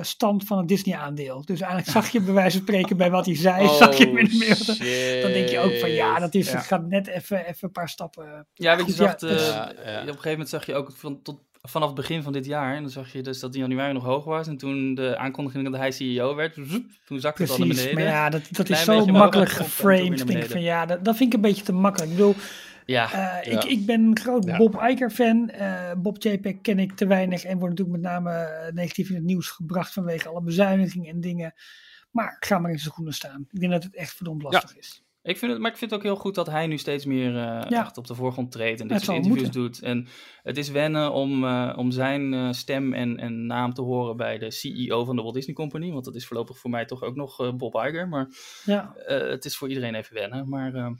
Speaker 3: stand van het Disney aandeel. Dus eigenlijk zag je [laughs] bij wijze van spreken bij wat hij zei, zag je hem in de. Dan denk je ook van ja, dat is,
Speaker 4: Ja.
Speaker 3: het gaat net even, even een paar stappen.
Speaker 4: Ja, weet je,
Speaker 3: ja,
Speaker 4: eh,
Speaker 2: Ja, ja.
Speaker 4: op een gegeven moment zag je ook van, tot, vanaf het begin van dit jaar. En dan zag je dus dat in januari nog hoog was. En toen de aankondiging dat hij CEO werd, zoep, toen zakte het al naar
Speaker 3: Precies,
Speaker 4: beneden.
Speaker 3: maar ja, dat, dat is zo makkelijk geframed. Denk ik van ja, dat, dat vind ik een beetje te makkelijk. Ik bedoel,
Speaker 4: Ja,
Speaker 3: eh,
Speaker 2: Ja.
Speaker 3: ik, ik ben een groot
Speaker 2: Ja.
Speaker 3: Bob Iger fan. Eh, Bob Chapek ken ik te weinig en wordt natuurlijk met name eh, negatief in het nieuws gebracht vanwege alle bezuinigingen en dingen. Maar ga maar in zijn schoenen staan. Ik denk dat het echt verdomd lastig is.
Speaker 4: Ik vind het, maar ik vind het ook heel goed dat hij nu steeds meer
Speaker 3: Ja.
Speaker 4: echt op de voorgrond treedt en dit soort interviews doet. En het is wennen om, om zijn stem en, en naam te horen bij de CEO van de Walt Disney Company. Want dat is voorlopig voor mij toch ook nog Bob Iger. Maar
Speaker 3: Ja,
Speaker 4: het is voor iedereen even wennen. Maar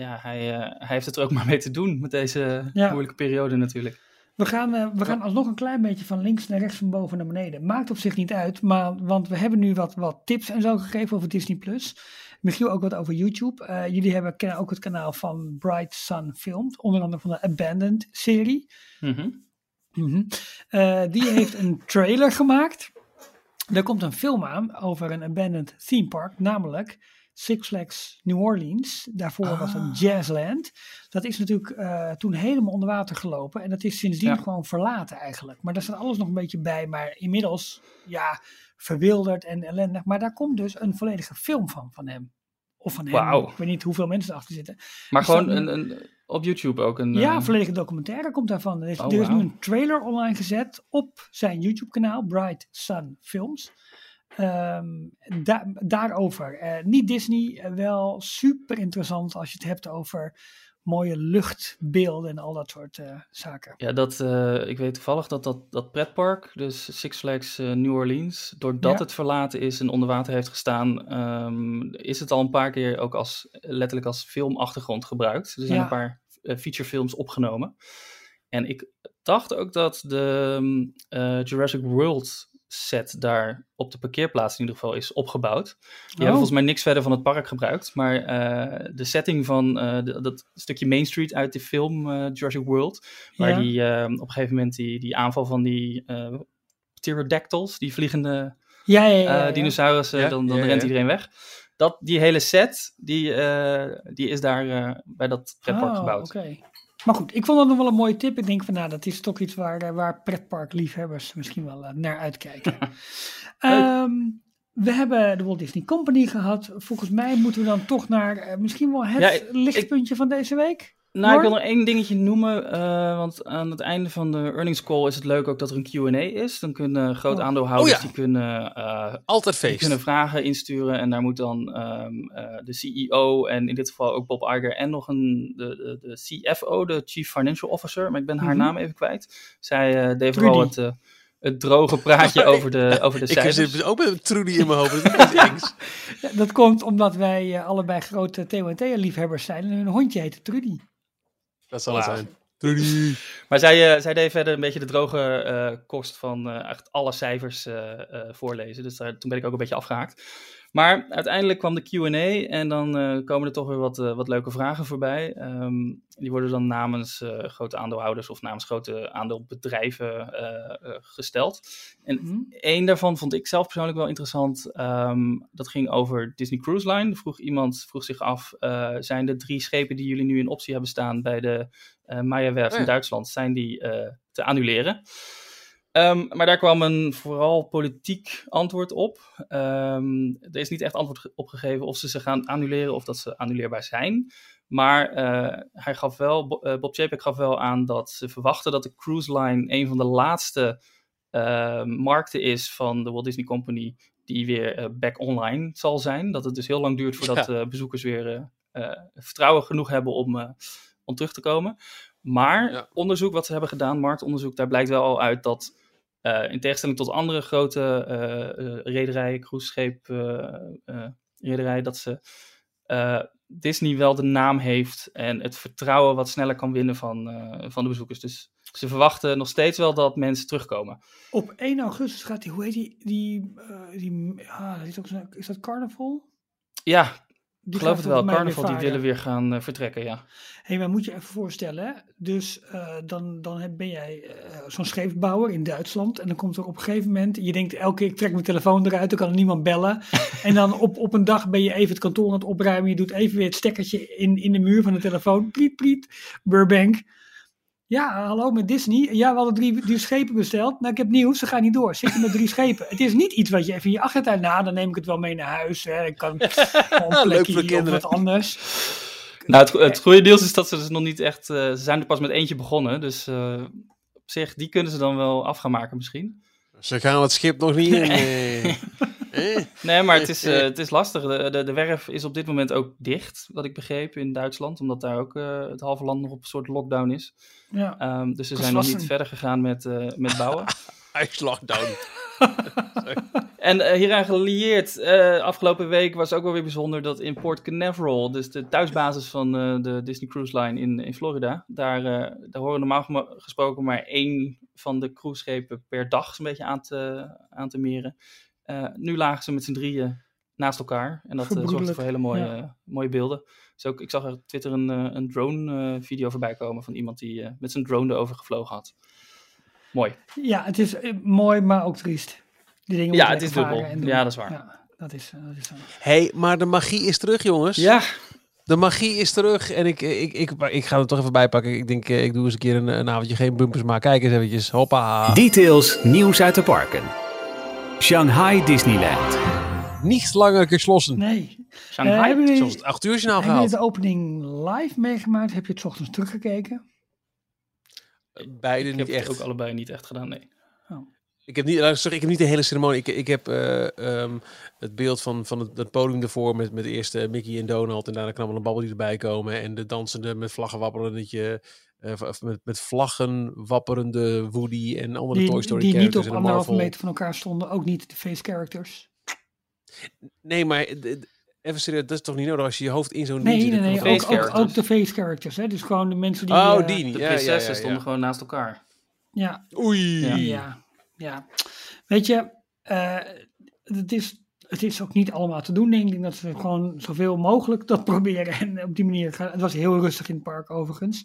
Speaker 4: ja, hij, eh, hij heeft het er ook [laughs] maar mee te doen met deze
Speaker 3: Ja.
Speaker 4: moeilijke periode natuurlijk.
Speaker 3: We gaan, eh, we gaan alsnog een klein beetje van links naar rechts, van boven naar beneden. Maakt op zich niet uit, maar, want we hebben nu wat, wat tips en zo gegeven over Disney+. Plus. Michiel ook wat over YouTube. Eh, jullie hebben, kennen ook het kanaal van Bright Sun Films, onder andere van de Abandoned serie.
Speaker 4: Mhm.
Speaker 3: Mhm. Die heeft een trailer gemaakt. Er komt een film aan over een abandoned theme park, namelijk Six Flags New Orleans. Daarvoor was
Speaker 2: Ah.
Speaker 3: het Jazzland. Dat is natuurlijk eh, toen helemaal onder water gelopen. En dat is sindsdien
Speaker 4: Ja.
Speaker 3: gewoon verlaten eigenlijk. Maar daar staat alles nog een beetje bij. Maar inmiddels, ja, verwilderd en ellendig. Maar daar komt dus een volledige film van, van hem. Of van hem. Ik weet niet hoeveel mensen erachter zitten.
Speaker 4: Maar gewoon
Speaker 3: een-
Speaker 4: een, een, op YouTube ook een...
Speaker 3: Ja,
Speaker 4: eh,
Speaker 3: een volledige documentaire komt daarvan. Er is,
Speaker 4: Oh,
Speaker 3: er is nu een trailer online gezet op zijn YouTube-kanaal, Bright Sun Films. Ehm, da- daarover. Eh, niet Disney, eh, wel super interessant als je het hebt over mooie luchtbeelden en al dat soort eh, zaken.
Speaker 4: Ja, dat, ik weet toevallig dat dat, dat pretpark, dus Six Flags New Orleans, doordat
Speaker 3: Ja.
Speaker 4: het verlaten is en onder water heeft gestaan, ehm, is het al een paar keer ook als, letterlijk als filmachtergrond gebruikt. Er zijn
Speaker 3: Ja.
Speaker 4: een paar featurefilms opgenomen. En ik dacht ook dat de mm, eh, Jurassic World set daar op de parkeerplaats in ieder geval is opgebouwd. Die hebben
Speaker 3: Oh.
Speaker 4: volgens mij niks verder van het park gebruikt. Maar eh, de setting van eh, de- dat stukje Main Street uit de film eh, Jurassic World. Waar
Speaker 3: Ja.
Speaker 4: die op een gegeven moment die, die aanval van die eh pterodactyls, die vliegende
Speaker 3: Ja, ja, ja.
Speaker 4: eh,
Speaker 3: ja, ja.
Speaker 4: dinosaurussen,
Speaker 2: Ja,
Speaker 4: dan, dan
Speaker 2: ja, ja.
Speaker 4: rent iedereen weg. Dat, die hele set, die, eh, die is daar eh, bij dat pretpark
Speaker 3: Oh,
Speaker 4: gebouwd.
Speaker 3: oké. Maar goed, ik vond dat nog wel een mooie tip. Ik denk van nou, dat is toch iets waar, eh, waar pretparkliefhebbers misschien wel eh, naar uitkijken. [laughs] Ehm, we hebben de Walt Disney Company gehad. Volgens mij moeten we dan toch naar eh, misschien wel het
Speaker 4: Ja, ik-
Speaker 3: lichtpuntje van deze week.
Speaker 4: Nou, ik wil nog één dingetje noemen, eh, want aan het einde van de earnings call is het leuk ook dat er een Q&A is. Dan kunnen grote
Speaker 3: Oh.
Speaker 4: aandeelhouders,
Speaker 2: Oh ja.
Speaker 4: die kunnen eh,
Speaker 2: Altijd
Speaker 4: Die
Speaker 2: feest.
Speaker 4: kunnen vragen insturen en daar moet dan ehm, eh, de CEO en in dit geval ook Bob Iger en nog een, de, de, de CFO, de Chief Financial Officer, maar ik ben haar
Speaker 3: Mhm.
Speaker 4: naam even kwijt. Zij deed vooral het, het droge praatje [laughs] over de, over de
Speaker 2: Ik
Speaker 4: cijfers.
Speaker 2: zit ook met Trudy in mijn hoofd. Dat. [laughs]
Speaker 3: Ja, komt omdat wij allebei grote TNT-liefhebbers zijn. En hun hondje heet Trudy.
Speaker 2: Dat zal het zijn. Trudy. [laughs]
Speaker 4: Maar zij, eh, zij deed verder een beetje de droge eh, kost van eh, echt alle cijfers voorlezen. Dus daar, toen ben ik ook een beetje afgehaakt. Maar uiteindelijk kwam de QA en dan eh, komen er toch weer wat, eh, wat leuke vragen voorbij. Ehm, die worden dan namens eh, grote aandeelhouders of namens grote aandeelbedrijven gesteld. En
Speaker 3: Hm?
Speaker 4: Eén daarvan vond ik zelf persoonlijk wel interessant. Ehm, dat ging over Disney Cruise Line. Er Vroeg iemand vroeg zich af: zijn de drie schepen die jullie nu in optie hebben staan bij de eh Maya-werf
Speaker 2: Oh ja.
Speaker 4: in Duitsland, zijn die te annuleren? Ehm, maar daar kwam een vooral politiek antwoord op. Ehm, er is niet echt antwoord op gegeven of ze ze gaan annuleren of dat ze annuleerbaar zijn. Maar eh, hij gaf wel, eh, Bob Chapek gaf wel aan dat ze verwachten dat de cruise line een van de laatste eh, markten is van de Walt Disney Company die weer eh, back online zal zijn. Dat het dus heel lang duurt voordat bezoekers weer vertrouwen genoeg hebben om, om terug te komen. Maar
Speaker 2: Ja.
Speaker 4: onderzoek wat ze hebben gedaan, marktonderzoek, daar blijkt wel al uit dat eh, in tegenstelling tot andere grote eh, rederijen, rederijen, dat ze Disney wel de naam heeft en het vertrouwen wat sneller kan winnen van, van de bezoekers. Dus ze verwachten nog steeds wel dat mensen terugkomen.
Speaker 3: Op 1 augustus gaat die, hoe heet die, die, die ah, is, zo'n- is dat carnaval?
Speaker 4: Ja,
Speaker 3: Die
Speaker 4: ik geloof het wel. Carnaval, die willen weer gaan eh, vertrekken, ja.
Speaker 3: Hé, maar moet je even voorstellen, dus eh, dan, dan ben jij eh, zo'n scheepsbouwer in Duitsland en dan komt er op een gegeven moment, je denkt elke keer ik trek mijn telefoon eruit, dan kan er niemand bellen. [laughs] en dan op, op een dag ben je even het kantoor aan het opruimen, je doet even weer het stekkertje in, in de muur van de telefoon, priet priet, Burbank. Ja, hallo met Disney. Ja, we hadden drie, drie schepen besteld. Nou, ik heb nieuws, ze gaan niet door. Zitten met drie schepen. Het is niet iets wat je even in je achtertuin... Nou, dan neem ik het wel mee naar huis. Hè. Ik kan [laughs] een
Speaker 2: Leuk
Speaker 3: plekje
Speaker 2: voor
Speaker 3: hier of
Speaker 2: kinderen.
Speaker 3: wat anders.
Speaker 4: Nou, het, het goede nieuws is dat ze dus nog niet echt... eh, ze zijn er pas met eentje begonnen, dus eh, op zich, die kunnen ze dan wel af gaan maken misschien.
Speaker 2: Ze gaan het schip nog niet in. eh. [laughs] [laughs]
Speaker 4: Nee, maar het is, [laughs] eh, het is lastig. De, de, de werf is op dit moment ook dicht, wat ik begreep, in Duitsland. Omdat daar ook eh, het halve land nog op een soort lockdown is.
Speaker 3: Ja.
Speaker 4: Ehm, dus ze zijn nog niet verder gegaan met, eh, met bouwen. [laughs]
Speaker 2: Ice lockdown.
Speaker 4: En eh, hieraan gelieerd, eh, afgelopen week was ook wel weer bijzonder dat in Port Canaveral, dus de thuisbasis van eh, de Disney Cruise Line in, in Florida, daar, eh, daar horen normaal gesproken maar één van de cruiseschepen per dag zo'n beetje aan te, aan te meren. Eh, nu lagen ze met z'n drieën naast elkaar en dat eh, zorgde
Speaker 3: Verbroedelijk,
Speaker 4: voor hele mooie,
Speaker 3: ja.
Speaker 4: eh, mooie beelden. Dus ook, ik zag er op Twitter een, een drone eh, video voorbij komen van iemand die eh, met zijn drone erover gevlogen had. Mooi.
Speaker 3: Ja, het is mooi, maar ook triest. Die dingen
Speaker 4: Ja, het is dubbel.
Speaker 3: varen en doen.
Speaker 4: Ja, dat is waar.
Speaker 3: Ja, dat is, dat is zo.
Speaker 2: hey, maar de magie is terug, jongens.
Speaker 4: Ja,
Speaker 2: De magie is terug. En ik, ik, ik, ik, ga er toch even bij pakken. Ik denk, eh, ik doe eens een keer een, een avondje geen bumpers, maar kijk eens eventjes. Hoppa.
Speaker 1: Details nieuws uit de parken. Shanghai Disneyland.
Speaker 2: Niet langer geslossen.
Speaker 3: Nee.
Speaker 4: Shanghai.
Speaker 3: Jullie-
Speaker 2: Zoals het 8 uur journaal
Speaker 3: Hebben jullie
Speaker 2: gehaald.
Speaker 3: de opening live meegemaakt? Heb je het 's ochtends teruggekeken?
Speaker 2: Beide
Speaker 4: ik
Speaker 2: niet
Speaker 4: heb het
Speaker 2: echt.
Speaker 4: ook allebei niet echt gedaan, nee.
Speaker 2: Ik heb niet, sorry, ik heb niet de hele ceremonie. Ik, ik heb eh, ehm, het beeld van, van het, het podium ervoor met, met eerst eh, Mickey en Donald en daarna knabbel en babbel die erbij komen en de dansende met vlaggen wapperende, eh, of met, met vlaggen wapperende Woody en andere Toy
Speaker 3: Die,
Speaker 2: Story
Speaker 3: die niet
Speaker 2: characters
Speaker 3: op anderhalve meter van elkaar stonden. Ook niet de face characters.
Speaker 2: Nee, maar eh, even serieus, dat is toch niet nodig als je je hoofd in zo'n
Speaker 3: Nee, nee, nee.
Speaker 4: face
Speaker 3: Ook, ook,
Speaker 4: characters.
Speaker 3: ook de face characters. Hè? Dus gewoon de mensen die...
Speaker 2: Oh,
Speaker 3: eh,
Speaker 2: die niet.
Speaker 4: De
Speaker 2: Ja,
Speaker 4: prinsessen
Speaker 2: ja, ja.
Speaker 4: stonden gewoon naast elkaar.
Speaker 3: Ja,
Speaker 2: Oei.
Speaker 4: Ja.
Speaker 3: Ja, ja. Weet je, eh, het, is, het is ook niet allemaal te doen. denk Ik dat ze gewoon zoveel mogelijk dat [laughs] proberen. En op die manier gaan. Het was heel rustig in het park overigens.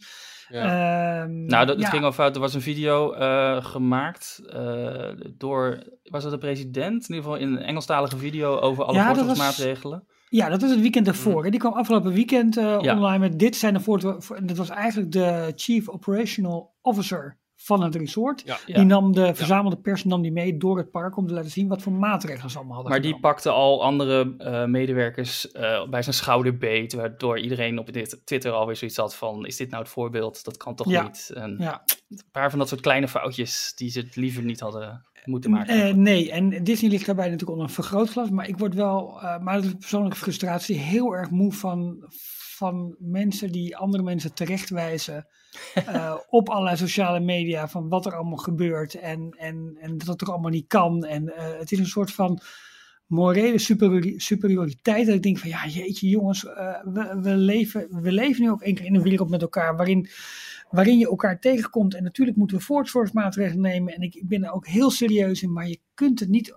Speaker 2: Ja.
Speaker 3: Ehm,
Speaker 4: Nou, dat, het
Speaker 3: ja,
Speaker 4: ging al fout. Er was een video eh, gemaakt eh, door, was het de president? In ieder geval in een Engelstalige video over alle
Speaker 3: Ja, dat
Speaker 4: voorzorgsmaatregelen.
Speaker 3: Ja, dat was het weekend ervoor. hè. Die kwam afgelopen weekend eh,
Speaker 4: Mm. Ja.
Speaker 3: online met dit zijn de voor- Dat was eigenlijk de Chief Operational Officer van het resort.
Speaker 2: Ja.
Speaker 4: Ja.
Speaker 3: Die nam de verzamelde pers nam die mee door het park om te laten zien wat voor maatregelen ze allemaal hadden
Speaker 4: Maar die pakte al andere eh, medewerkers eh, bij zijn schouder beet, waardoor iedereen op dit Twitter alweer zoiets had van, is dit nou het voorbeeld? Dat kan toch
Speaker 3: Ja.
Speaker 4: niet? En
Speaker 3: Ja.
Speaker 4: Een paar van dat soort kleine foutjes die ze het liever niet hadden moeten maken.
Speaker 3: Eh, nee, en Disney ligt daarbij natuurlijk onder een vergrootglas. Maar ik word wel, eh, maar dat is persoonlijke frustratie, heel erg moe van, van mensen die andere mensen terechtwijzen eh, [laughs] op allerlei sociale media van wat er allemaal gebeurt en, en, en dat het toch allemaal niet kan. En eh, het is een soort van morele superiori- superioriteit. Dat ik denk van ja, jeetje jongens, eh, we, we, leven, we leven nu ook één keer in een wereld met elkaar waarin, waarin je elkaar tegenkomt. En natuurlijk moeten we voortzorgsmaatregelen nemen. En ik ben er ook heel serieus in, maar je kunt het niet.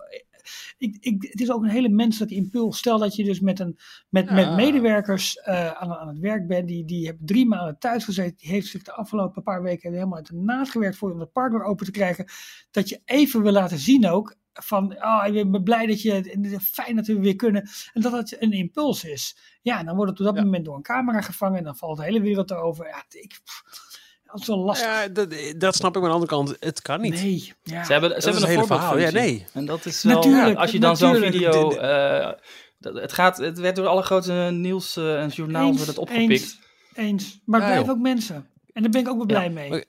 Speaker 3: Ik, ik, het is ook een hele menselijke impuls. Stel dat je dus met, een, met,
Speaker 2: Ja.
Speaker 3: met medewerkers eh, aan, aan het werk bent, die, die hebben drie maanden thuis gezeten, die heeft zich de afgelopen paar weken helemaal uit de naad gewerkt voor om het park weer open te krijgen. Dat je even wil laten zien ook van, oh, ik ben blij dat je, fijn dat we weer kunnen. En dat het een impuls is. Ja, dan wordt het op dat
Speaker 2: Ja.
Speaker 3: moment door een camera gevangen en dan valt de hele wereld erover. Ja, ik, pff, dat is wel lastig.
Speaker 2: Ja, dat, dat snap ik. Maar aan de andere kant, het kan niet.
Speaker 3: nee, ja.
Speaker 4: Ze hebben, ze
Speaker 2: Dat
Speaker 4: hebben
Speaker 2: is
Speaker 4: een
Speaker 2: hele verhaal. Ja, nee.
Speaker 4: En dat is wel,
Speaker 3: Natuurlijk,
Speaker 4: als je dan zo'n video,
Speaker 2: De- de-
Speaker 4: eh, het, gaat, het werd door alle grote nieuws eh, en journaals
Speaker 3: Eens,
Speaker 4: werd het opgepikt.
Speaker 3: Eens, eens. Maar het
Speaker 2: Ja,
Speaker 3: blijven
Speaker 2: joh.
Speaker 3: ook mensen. En daar ben ik ook wel blij mee.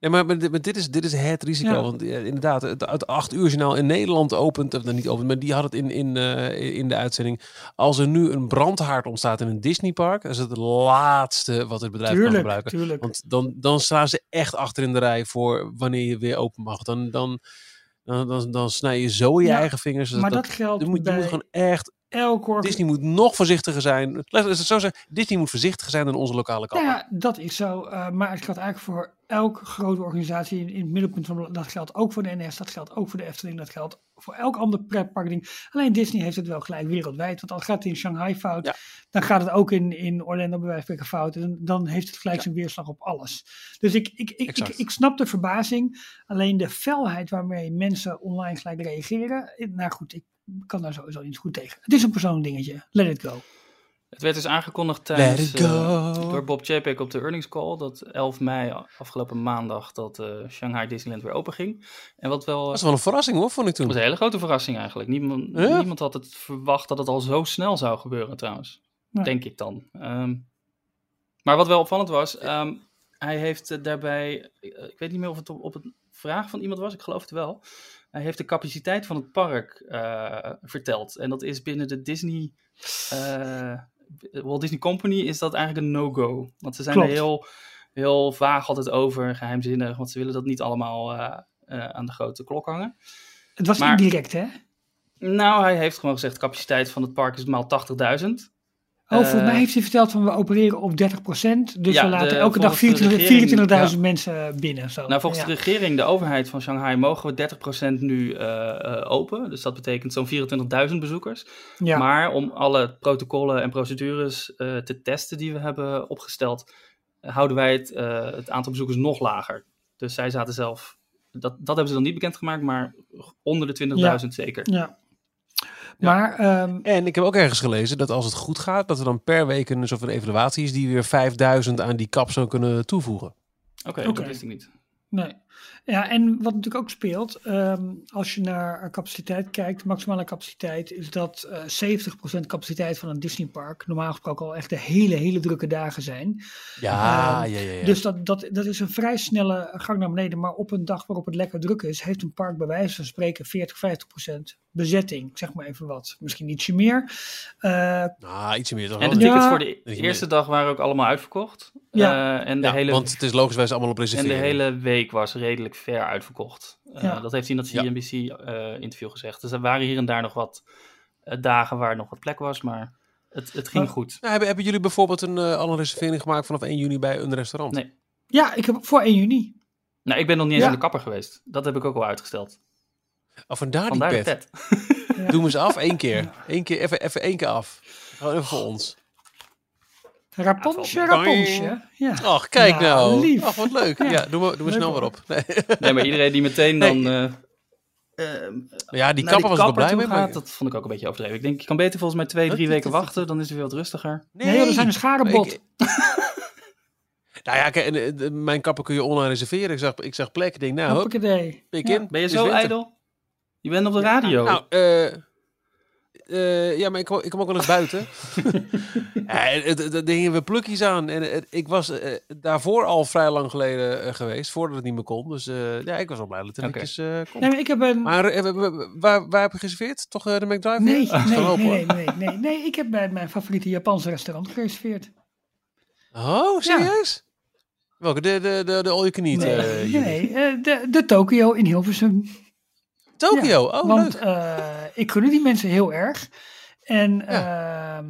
Speaker 2: Nee, maar, maar, dit- is, dit is het risico.
Speaker 3: Ja.
Speaker 2: Want eh, inderdaad, het, het 8 uur journaal in Nederland opent, of dan niet opent, maar die had het in, in, eh, in de uitzending. Als er nu een brandhaard ontstaat in een Disneypark, dat is het laatste wat het bedrijf kan gebruiken.
Speaker 3: tuurlijk.
Speaker 2: Want dan, dan staan ze echt achter in de rij voor wanneer je weer open mag. Dan, dan, dan, dan, dan snij je zo je
Speaker 3: Ja,
Speaker 2: eigen vingers.
Speaker 3: maar dat geldt
Speaker 2: je moet, je moet gewoon echt.
Speaker 3: elk
Speaker 2: Disney moet nog voorzichtiger zijn. Laat het zo zeggen. Disney moet voorzichtiger zijn dan onze lokale
Speaker 3: Nou
Speaker 2: kapper.
Speaker 3: ja, dat is zo. eh, maar het geldt eigenlijk voor elke grote organisatie in, in het middelpunt van dat geldt ook voor de NS, dat geldt ook voor de Efteling, dat geldt voor elk ander pretparkding. Alleen Disney heeft het wel gelijk wereldwijd. Want als het gaat in Shanghai fout,
Speaker 2: Ja.
Speaker 3: dan gaat het ook in, in Orlando bij wijze van spreken fout. En dan heeft het gelijk zijn weerslag op alles. Dus ik, ik, ik, ik, ik snap de verbazing. Alleen de felheid waarmee mensen online gelijk reageren. eh, Nou goed, ik kan daar sowieso niet goed tegen. Het is een persoonlijk dingetje. Let it go.
Speaker 4: Het werd dus aangekondigd tijdens, eh, door Bob Chapek op de earnings call, dat 11 mei afgelopen maandag, dat eh, Shanghai Disneyland weer open ging. En wat wel,
Speaker 2: Dat is wel een verrassing hoor, vond ik toen.
Speaker 4: was een hele grote verrassing eigenlijk. Niemand,
Speaker 2: Ja?
Speaker 4: niemand had het verwacht dat het al zo snel zou gebeuren trouwens. Denk ik dan. Ehm, maar wat wel opvallend was, ehm, hij heeft eh, daarbij, eh, ik weet niet meer of het op, op een vraag van iemand was, ik geloof het wel. Hij heeft de capaciteit van het park eh, verteld. En dat is binnen de Disney, eh, Walt Disney Company is dat eigenlijk een no-go. Want ze zijn
Speaker 3: Klopt.
Speaker 4: er heel, heel vaag altijd over, geheimzinnig. Want ze willen dat niet allemaal eh, eh, aan de grote klok hangen.
Speaker 3: Het was
Speaker 4: Maar-
Speaker 3: indirect, hè?
Speaker 4: Nou, hij heeft gewoon gezegd, capaciteit van het park is maal 80.000.
Speaker 3: Oh, volgens
Speaker 4: Eh,
Speaker 3: mij heeft hij verteld van we opereren op 30%. Dus
Speaker 4: Ja,
Speaker 3: we laten
Speaker 4: de-
Speaker 3: elke dag
Speaker 4: volgens de
Speaker 3: 24
Speaker 4: regering,
Speaker 3: 24.000 mensen binnen. Zo.
Speaker 4: Nou, volgens
Speaker 3: Ja.
Speaker 4: de regering, de overheid van Shanghai, mogen we 30% nu eh, eh, open. Dus dat betekent zo'n 24.000 bezoekers. Maar om alle protocollen en procedures te testen die we hebben opgesteld, houden wij het, het aantal bezoekers nog lager. Dus zij zaten zelf dat, dat hebben ze dan niet bekendgemaakt, maar onder de 20.000 zeker.
Speaker 3: Ja. Maar ehm,
Speaker 2: En ik heb ook ergens gelezen dat als het goed gaat, dat er dan per week een soort van evaluatie is die weer 5000 aan die kap zou kunnen toevoegen.
Speaker 4: Oké,
Speaker 3: Oké.
Speaker 4: dat wist ik niet.
Speaker 3: Nee. Ja, en wat natuurlijk ook speelt, ehm, als je naar capaciteit kijkt, maximale capaciteit, is dat eh 70% capaciteit van een Disneypark normaal gesproken al echt de hele, hele drukke dagen zijn.
Speaker 2: Ja,
Speaker 3: Ehm,
Speaker 2: ja, ja. ja.
Speaker 3: Dus dat, dat, dat is een vrij snelle gang naar beneden. Maar op een dag waarop het lekker druk is, heeft een park bij wijze van spreken 40, 50% bezetting. Zeg maar even wat. Misschien ietsje meer. Eh,
Speaker 2: nou, ietsje meer toch
Speaker 4: En de
Speaker 3: Ja.
Speaker 4: tickets voor de eerste dag waren ook allemaal uitverkocht.
Speaker 3: Ja.
Speaker 4: Eh, en de,
Speaker 2: Ja,
Speaker 4: hele,
Speaker 2: want het is logischwijs allemaal op
Speaker 4: en
Speaker 2: reservering.
Speaker 4: de hele week was redelijk ver uitverkocht. Eh,
Speaker 3: Ja.
Speaker 4: Dat heeft hij in dat
Speaker 2: Ja.
Speaker 4: CNBC-interview gezegd. Dus er waren hier en daar nog wat eh, dagen waar nog wat plek was, maar het, het ging goed.
Speaker 2: Nou, hebben, hebben jullie bijvoorbeeld een, eh, al een reservering gemaakt vanaf 1 juni bij een restaurant?
Speaker 4: Nee.
Speaker 3: ja, ik heb voor 1 juni.
Speaker 4: Nou, ik ben nog niet eens
Speaker 3: Ja.
Speaker 4: aan de kapper geweest. Dat heb ik ook al uitgesteld.
Speaker 2: Oh, vandaar die
Speaker 4: Vandaar de
Speaker 2: pet.
Speaker 4: pet.
Speaker 3: Ja.
Speaker 2: Doe hem eens af, [laughs] één keer. Eén keer, even, even één keer af. Gewoon even voor ons.
Speaker 3: Raponsje, raponsje. Ja.
Speaker 2: Ach, kijk
Speaker 3: Nou,
Speaker 2: nou.
Speaker 3: lief.
Speaker 2: Ach, wat leuk. Ja,
Speaker 3: Ja.
Speaker 2: doe maar, doe
Speaker 3: Leuk
Speaker 2: snel maar op. Nee. [laughs]
Speaker 4: Nee, maar iedereen die meteen dan... eh, eh,
Speaker 2: Ja, die kapper was ik wel blij mee.
Speaker 4: gaat, dat vond ik ook een beetje overdreven. Ik denk, je kan beter volgens mij twee, drie weken wachten. Dan is het weer wat rustiger.
Speaker 3: Nee, joh, er zijn een scharenbot.
Speaker 2: Ik- [laughs] nou ja, kijk, eh, mijn kapper kun je online reserveren. Ik zag, ik zag plek. Ik denk, nou, hop, pik
Speaker 3: Ja.
Speaker 2: in.
Speaker 4: Ben je zo ijdel? Je bent op de radio.
Speaker 2: Nou, eh, eh, ja, maar ik, kom- ik kom ook wel eens buiten. [laughs] het- er hingen we plukjes aan. En het- ik was eh, daarvoor al vrij lang geleden eh, geweest, voordat het niet meer kon. Dus eh, ja, ik was wel blij dat het netjes eh kon.
Speaker 3: Nee, maar ik heb een...
Speaker 2: Maar eh, w- w- waar, waar heb je gereserveerd? Toch eh, de McDrive?
Speaker 3: Nee, nee, nee, nee, nee, nee, nee. Ik heb bij mijn favoriete Japanse restaurant gereserveerd.
Speaker 2: Oh, serieus? Welke? De, de, de, de all you can eat?
Speaker 3: Nee,
Speaker 2: eh, [laughs]
Speaker 3: nee eh, de, de Tokyo in Hilversum.
Speaker 2: Tokyo?
Speaker 3: Ja,
Speaker 2: oh,
Speaker 3: Want
Speaker 2: leuk.
Speaker 3: eh, ik gun die mensen heel erg. En ja,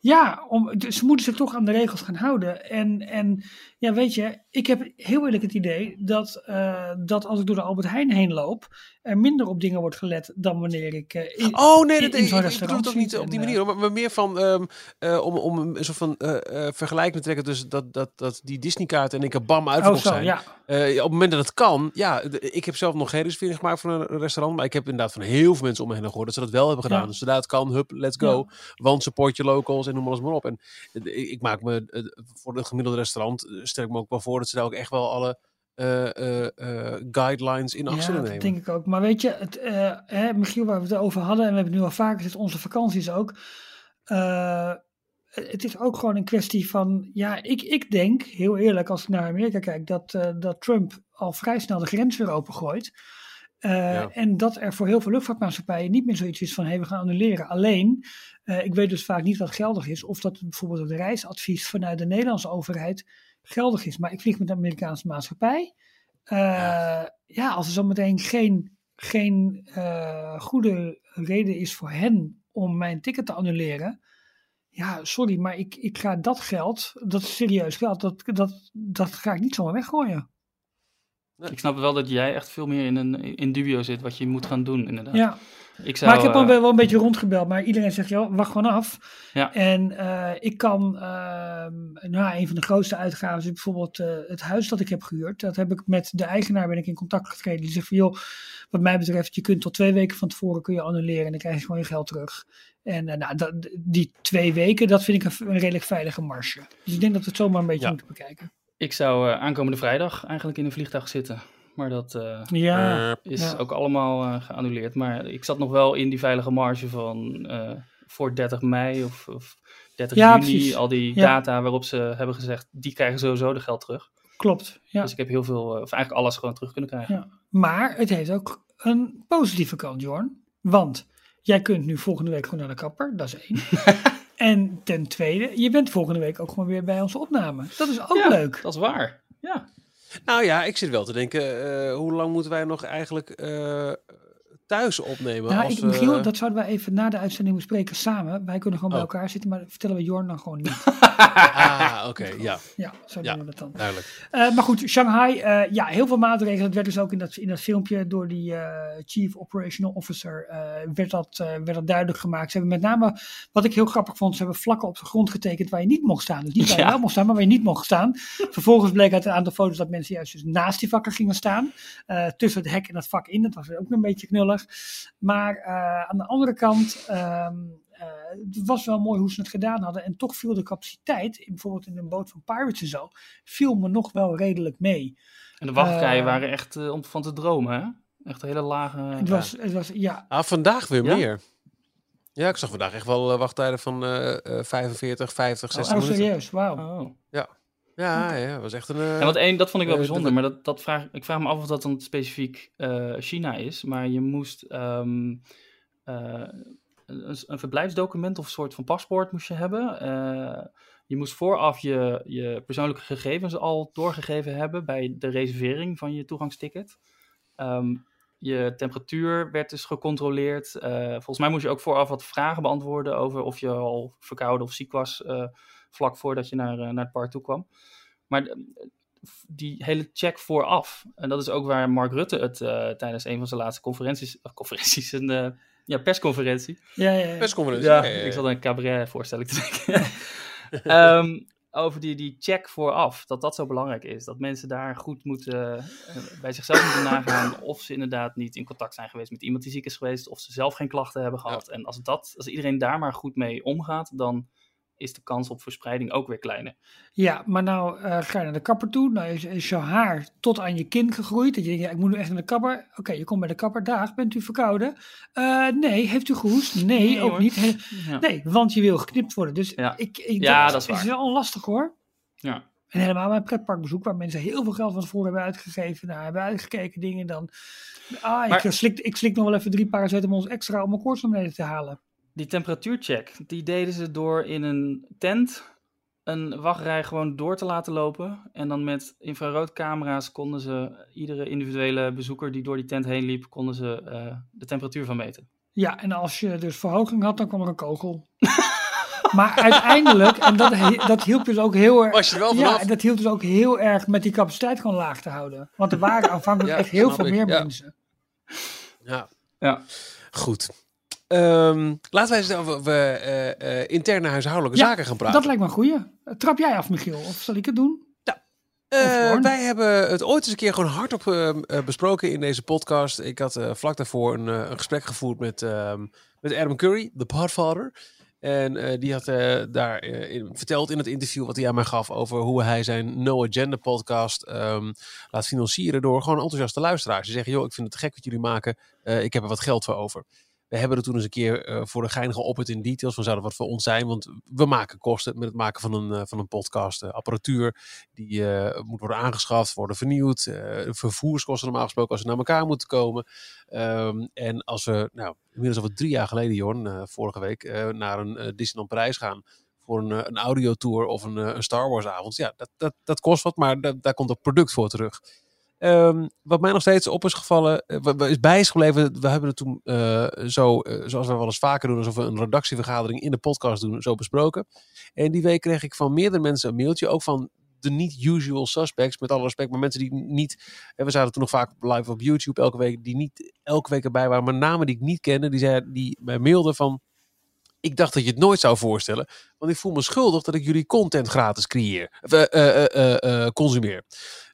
Speaker 3: ja om, dus ze moeten zich toch aan de regels gaan houden. En, en ja, weet je, ik heb heel eerlijk het idee dat, eh, dat als ik door de Albert Heijn heen loop, er minder op dingen wordt gelet dan wanneer ik eh, in,
Speaker 2: Oh nee,
Speaker 3: in-
Speaker 2: dat,
Speaker 3: in
Speaker 2: ik,
Speaker 3: zo'n
Speaker 2: ik bedoel het ook niet op die
Speaker 3: en,
Speaker 2: manier, maar, maar meer van ehm, eh, om, om een soort van eh, eh, vergelijking te trekken tussen dat, dat, dat die Disney-kaarten en ik heb bam
Speaker 3: Oh,
Speaker 2: uitverkocht
Speaker 3: zo,
Speaker 2: zijn.
Speaker 3: ja.
Speaker 2: Eh, op het moment dat het kan, ja, ik heb zelf nog geen reservering gemaakt voor een restaurant, maar ik heb inderdaad van heel veel mensen om me heen gehoord dat ze dat wel hebben gedaan.
Speaker 3: Ja.
Speaker 2: Dus zodra het kan, hup, let's go. Want support je locals en noem alles maar op. En eh, ik, ik maak me eh, voor het gemiddelde restaurant, eh, stel ik me ook wel voor dat ze daar ook echt wel alle eh, eh, eh, guidelines in acht
Speaker 3: Ja,
Speaker 2: zullen
Speaker 3: dat
Speaker 2: nemen.
Speaker 3: denk ik ook. Maar weet je, het, hè, Michiel, waar we het over hadden, en we hebben het nu al vaker gezegd, onze vakanties ook. het is ook gewoon een kwestie van, ja, ik, ik denk, heel eerlijk, als ik naar Amerika kijk, dat, dat Trump al vrij snel de grens weer opengooit.
Speaker 2: Ja.
Speaker 3: En dat er voor heel veel luchtvaartmaatschappijen niet meer zoiets is van, hé, hey, we gaan annuleren. Alleen, ik weet dus vaak niet wat geldig is, of dat bijvoorbeeld het reisadvies vanuit de Nederlandse overheid geldig is. Maar ik vlieg met de Amerikaanse maatschappij. Eh,
Speaker 2: Ja.
Speaker 3: ja. als er zometeen geen, geen eh, goede reden is voor hen om mijn ticket te annuleren. Ja, sorry, maar ik, ik ga dat geld, dat is serieus geld, dat, dat, dat ga ik niet zomaar weggooien.
Speaker 4: Ik snap wel dat jij echt veel meer in, een, in dubio zit wat je moet gaan doen, inderdaad.
Speaker 3: Ja,
Speaker 4: Ik zou,
Speaker 3: maar ik heb al
Speaker 4: eh,
Speaker 3: wel, een beetje rondgebeld, maar iedereen zegt, joh, wacht gewoon af.
Speaker 4: Ja.
Speaker 3: En eh, ik kan, nou, een van de grootste uitgaven is bijvoorbeeld eh, het huis dat ik heb gehuurd. Dat heb ik met de eigenaar ben ik in contact getreden. Die zegt van, joh, wat mij betreft, je kunt tot twee weken van tevoren kun je annuleren en dan krijg je gewoon je geld terug. En nou, dat, die twee weken, dat vind ik een, een redelijk veilige marge. Dus ik denk dat we het zomaar een beetje
Speaker 2: Ja.
Speaker 3: moeten bekijken.
Speaker 4: Ik zou aankomende vrijdag eigenlijk in een vliegtuig zitten. Maar dat eh,
Speaker 3: Ja,
Speaker 4: is
Speaker 3: Ja.
Speaker 4: ook allemaal eh, geannuleerd. Maar ik zat nog wel in die veilige marge van eh, voor 30 mei of, of 30
Speaker 3: Ja,
Speaker 4: juni.
Speaker 3: precies.
Speaker 4: Al die data waarop ze hebben gezegd, die krijgen sowieso de geld terug.
Speaker 3: klopt. Ja.
Speaker 4: Dus ik heb heel veel, of eigenlijk alles gewoon terug kunnen krijgen.
Speaker 3: Ja. Maar het heeft ook een positieve kant, Jorn. Want jij kunt nu volgende week gewoon naar de kapper, dat is één. [laughs] en ten tweede, je bent volgende week ook gewoon weer bij onze opname. Dat is ook leuk.
Speaker 4: Dat is waar. Ja.
Speaker 2: Nou ja, ik zit wel te denken, eh, hoe lang moeten wij nog eigenlijk eh, thuis opnemen.
Speaker 3: Nou,
Speaker 2: als,
Speaker 3: ik, Michiel,
Speaker 2: eh,
Speaker 3: dat zouden we even na de uitzending bespreken samen. Wij kunnen gewoon bij
Speaker 2: Oh.
Speaker 3: elkaar zitten, maar dat vertellen we Jorn dan gewoon niet. [laughs]
Speaker 2: Ah, oké, [laughs] ja,
Speaker 3: ja, zo
Speaker 2: Ja.
Speaker 3: doen we dat dan.
Speaker 2: duidelijk.
Speaker 3: Eh, maar goed, Shanghai, eh, ja, heel veel maatregelen. Dat werd dus ook in dat, in dat filmpje door die eh, Chief Operational Officer, eh, werd, dat, eh, werd dat duidelijk gemaakt. Ze hebben met name, wat ik heel grappig vond, ze hebben vlakken op de grond getekend waar je niet mocht staan. Dus niet waar je
Speaker 4: Ja.
Speaker 3: wel mocht staan, maar waar je niet mocht staan. Vervolgens bleek uit een aantal foto's dat mensen juist dus naast die vakken gingen staan. eh, tussen het hek en het vak in. Dat was ook een beetje knullig. Maar eh, aan de andere kant, ehm, eh, het was wel mooi hoe ze het gedaan hadden. En toch viel de capaciteit, bijvoorbeeld in een boot van Pirates en zo, viel me nog wel redelijk mee.
Speaker 4: En de wachtrijen
Speaker 3: Eh,
Speaker 4: waren echt om van te dromen, hè? Echt een hele lage...
Speaker 3: Het was, het was, ja,
Speaker 2: Ah, vandaag weer
Speaker 4: Ja?
Speaker 2: meer. Ja, ik zag vandaag echt wel wachttijden van eh, eh, 45, 50, 60
Speaker 3: oh,
Speaker 2: minuten.
Speaker 3: serieus, wauw.
Speaker 4: Oh.
Speaker 2: Ja, ja, was echt een... eh,
Speaker 4: Ja, want één, dat vond ik wel
Speaker 2: eh,
Speaker 4: bijzonder, maar dat, dat vraag, ik vraag me af of dat dan specifiek eh, China is. Maar je moest ehm, eh, een, een verblijfsdocument of een soort van paspoort moest je hebben. Eh, je moest vooraf je, je persoonlijke gegevens al doorgegeven hebben bij de reservering van je toegangsticket. Ehm, je temperatuur werd dus gecontroleerd. Eh, volgens mij moest je ook vooraf wat vragen beantwoorden over of je al verkouden of ziek was eh, vlak voordat je naar, eh, naar het park toe kwam. Maar eh, die hele check vooraf, en dat is ook waar Mark Rutte het eh, tijdens een van zijn laatste conferenties, eh, [laughs] conferenties, een eh, ja, persconferentie,
Speaker 3: Ja, ja, ja.
Speaker 2: persconferentie.
Speaker 4: ja,
Speaker 2: Ja, ja, ja.
Speaker 4: ik zat een cabaret voorstelling te denken. [laughs] Ehm, over die, die check vooraf, dat dat zo belangrijk is. Dat mensen daar goed moeten, bij zichzelf moeten nagaan [clears throat] of ze inderdaad niet in contact zijn geweest met iemand die ziek is geweest, of ze zelf geen klachten hebben gehad. En als, dat, als iedereen daar maar goed mee omgaat, dan is de kans op verspreiding ook weer kleiner.
Speaker 3: Ja, maar nou eh, ga je naar de kapper toe. Nou is, is jouw haar tot aan je kin gegroeid. Dat je denkt, ja, ik moet nu echt naar de kapper. Oké, je komt bij de kapper. Dag, bent u verkouden? Eh, nee, heeft u gehoest? Nee,
Speaker 4: Nee,
Speaker 3: ook
Speaker 4: hoor.
Speaker 3: niet. He-
Speaker 4: Ja.
Speaker 3: nee, want je wil geknipt worden. Dus
Speaker 4: Ja.
Speaker 3: ik, ik,
Speaker 4: Ja, dat is waar.
Speaker 3: wel lastig hoor.
Speaker 4: Ja.
Speaker 3: En helemaal bij een pretparkbezoek waar mensen heel veel geld van tevoren hebben uitgegeven. Nou, hebben uitgekeken dingen dan. Ah,
Speaker 4: Maar-
Speaker 3: ik, slik, ik slik nog wel even drie paracetamols extra om mijn koorts naar beneden te halen.
Speaker 4: Die temperatuurcheck, die deden ze door in een tent een wachtrij gewoon door te laten lopen. En dan met infraroodcamera's konden ze iedere individuele bezoeker die door die tent heen liep, konden ze eh, de temperatuur van meten.
Speaker 3: Ja, en als je dus verhoging had, dan kwam er een kogel. [laughs] maar uiteindelijk, en dat, dat hielp dus ook heel erg.
Speaker 2: Was je er wel
Speaker 3: Ja,
Speaker 2: vanaf?
Speaker 3: en dat hielp dus ook heel erg met die capaciteit gewoon laag te houden. Want er waren [laughs] aanvankelijk
Speaker 2: Ja,
Speaker 3: echt heel veel
Speaker 2: ik,
Speaker 3: meer
Speaker 2: ja.
Speaker 3: mensen.
Speaker 2: Ja.
Speaker 4: Ja.
Speaker 2: Goed. Ehm, laten wij eens over we, eh, eh, interne huishoudelijke
Speaker 3: Ja,
Speaker 2: zaken gaan praten.
Speaker 3: Dat lijkt me een goeie. Trap jij af, Michiel? Of zal ik het doen?
Speaker 2: Eh,
Speaker 3: Jorn?
Speaker 2: wij hebben het ooit eens een keer gewoon hardop eh, eh, besproken in deze podcast. Ik had eh, vlak daarvoor een, eh, een gesprek gevoerd met, ehm, met Adam Curry, de Podfather. En eh, die had eh, daar eh, in, verteld in het interview wat hij aan mij gaf over hoe hij zijn No Agenda podcast laat financieren door gewoon enthousiaste luisteraars. Die zeggen, joh, ik vind het gek wat jullie maken. Eh, ik heb er wat geld voor over. We hebben er toen eens een keer eh, voor de gein geopperd in details van zou dat wat voor ons zijn. Want we maken kosten met het maken van een, eh, van een podcast. eh, apparatuur die moet worden aangeschaft, worden vernieuwd. vervoerskosten normaal gesproken als ze naar elkaar moeten komen. Ehm, en als we, nou, inmiddels al drie jaar geleden, Jorn, vorige week, naar een Disneyland Parijs gaan voor een, een audiotour of een, een Star Wars avond. Ja, dat, dat, dat kost wat, maar da- daar komt ook product voor terug. Ehm, wat mij nog steeds op is gevallen, wat is bij is gebleven, we hebben het toen eh, zo, eh, zoals we wel eens vaker doen, alsof we een redactievergadering in de podcast doen, zo besproken. En die week kreeg ik van meerdere mensen een mailtje, ook van de niet-usual suspects, met alle respect, maar mensen die niet, en we zaten toen nog vaak live op YouTube elke week, die niet elke week erbij waren, maar namen die ik niet kende, die, zei, die mij mailden van, ik dacht dat je het nooit zou voorstellen, want ik voel me schuldig dat ik jullie content gratis creëer, of, consumeer.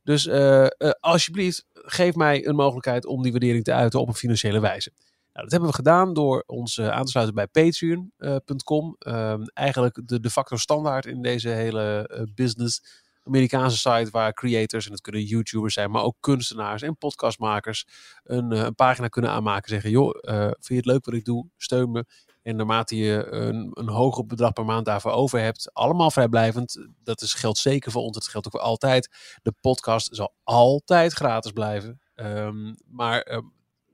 Speaker 2: Dus eh, eh, alsjeblieft, geef mij een mogelijkheid om die waardering te uiten op een financiële wijze. Nou, dat hebben we gedaan door ons eh, aan te sluiten bij patreon.com. Ehm, eigenlijk de de facto standaard in deze hele business. Amerikaanse site waar creators, en het kunnen YouTubers zijn, maar ook kunstenaars en podcastmakers, een, een pagina kunnen aanmaken. Zeggen, joh, vind je het leuk wat ik doe? Steun me. En naarmate je een, een hoger bedrag per maand daarvoor over hebt, allemaal vrijblijvend, dat is, geldt zeker voor ons, dat geldt ook voor altijd. De podcast zal altijd gratis blijven. Ehm, maar ehm,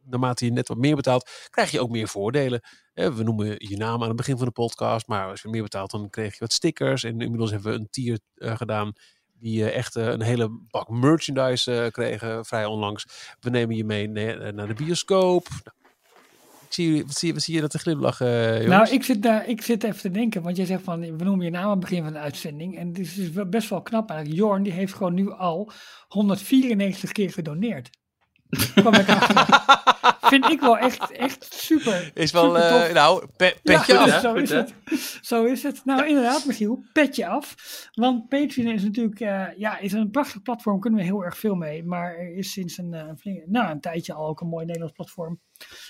Speaker 2: naarmate je net wat meer betaalt, krijg je ook meer voordelen. We noemen je naam aan het begin van de podcast, maar als je meer betaalt, dan kreeg je wat stickers. En inmiddels hebben we een tier eh, gedaan die eh, echt eh, een hele bak merchandise kregen, vrij onlangs. We nemen je mee naar de bioscoop. Nou, zie, wat, zie, wat zie je dat te glimlachen, uh, jongens?
Speaker 3: Nou, ik zit, daar, ik zit even te denken, want jij zegt van, we noemen je naam aan het begin van de uitzending. En het is dus best wel knap eigenlijk. Jorn, die heeft gewoon nu al 194 keer gedoneerd. Kwam ik achter. [laughs] Vind ik wel echt, echt super.
Speaker 2: Is wel,
Speaker 3: super
Speaker 2: eh, nou, pe- petje
Speaker 3: Ja,
Speaker 2: af.
Speaker 3: Zo
Speaker 4: Goed,
Speaker 3: is het. Zo is het. Nou, inderdaad, Michiel, petje af. Want Patreon is natuurlijk eh, ja, is een prachtig platform, kunnen we heel erg veel mee. Maar er is sinds een, eh, flink- nou, een tijdje al ook een mooi Nederlands platform.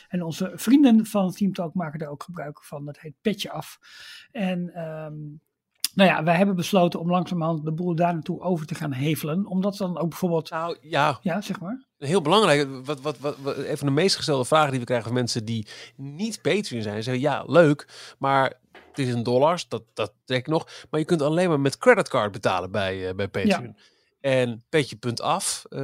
Speaker 3: En onze vrienden van Team Talk maken daar ook gebruik van. Dat heet Petje Af. En ehm, nou ja, wij hebben besloten om langzamerhand de boel daar naartoe over te gaan hevelen. Omdat dan ook bijvoorbeeld,
Speaker 2: Nou, ja,
Speaker 3: ja, zeg maar.
Speaker 2: Heel belangrijk. Wat, wat, wat, wat- een van de meest gestelde vragen die we krijgen van mensen die niet Patreon zijn. Zeggen, ja, leuk, maar het is in dollars, dat, dat trek ik nog. Maar je kunt alleen maar met creditcard betalen bij, eh, bij Patreon. En Petje.af, eh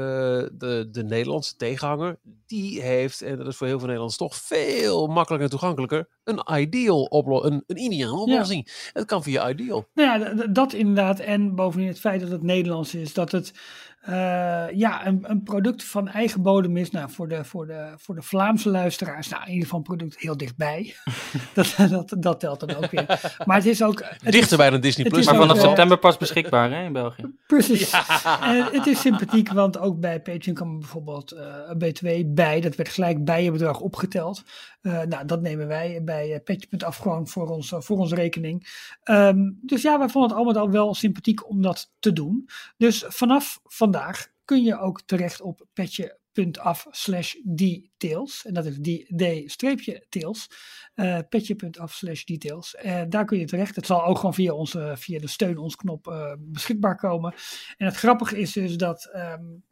Speaker 2: de, de Nederlandse tegenhanger, die heeft, en dat is voor heel veel Nederlanders toch veel makkelijker en toegankelijker, een ideal oplo een, een ideale oplossing. Het kan via ideal.
Speaker 3: Nou ja, dat inderdaad. En bovendien het feit dat het Nederlands is. Dat het eh, ja, een, een product van eigen bodem is. Nou, voor de, voor de, voor de Vlaamse luisteraars. Nou, in ieder geval een product heel dichtbij. [laughs] dat, dat, dat telt dan ook weer. Maar het is ook... Het
Speaker 2: Dichter
Speaker 3: is,
Speaker 2: bij een Disney Plus.
Speaker 4: Maar vanaf
Speaker 3: eh,
Speaker 4: september pas beschikbaar hè, in België.
Speaker 3: Precies. En het is sympathiek, want ook bij Patreon kan bijvoorbeeld eh, een BTW bij. Dat werd gelijk bij je bedrag opgeteld. Eh, nou, dat nemen wij bij uh, Petje.af gewoon voor, ons, voor onze rekening. Ehm, dus ja, wij vonden het allemaal al wel sympathiek om dat te doen. Dus vanaf vandaag kun je ook terecht op petje.af slash details. En dat is d-tails. Uh, petje.af slash details. Daar kun je terecht. Het zal ook gewoon via, onze, via de steun ons knop beschikbaar komen. En het grappige is dus dat, um,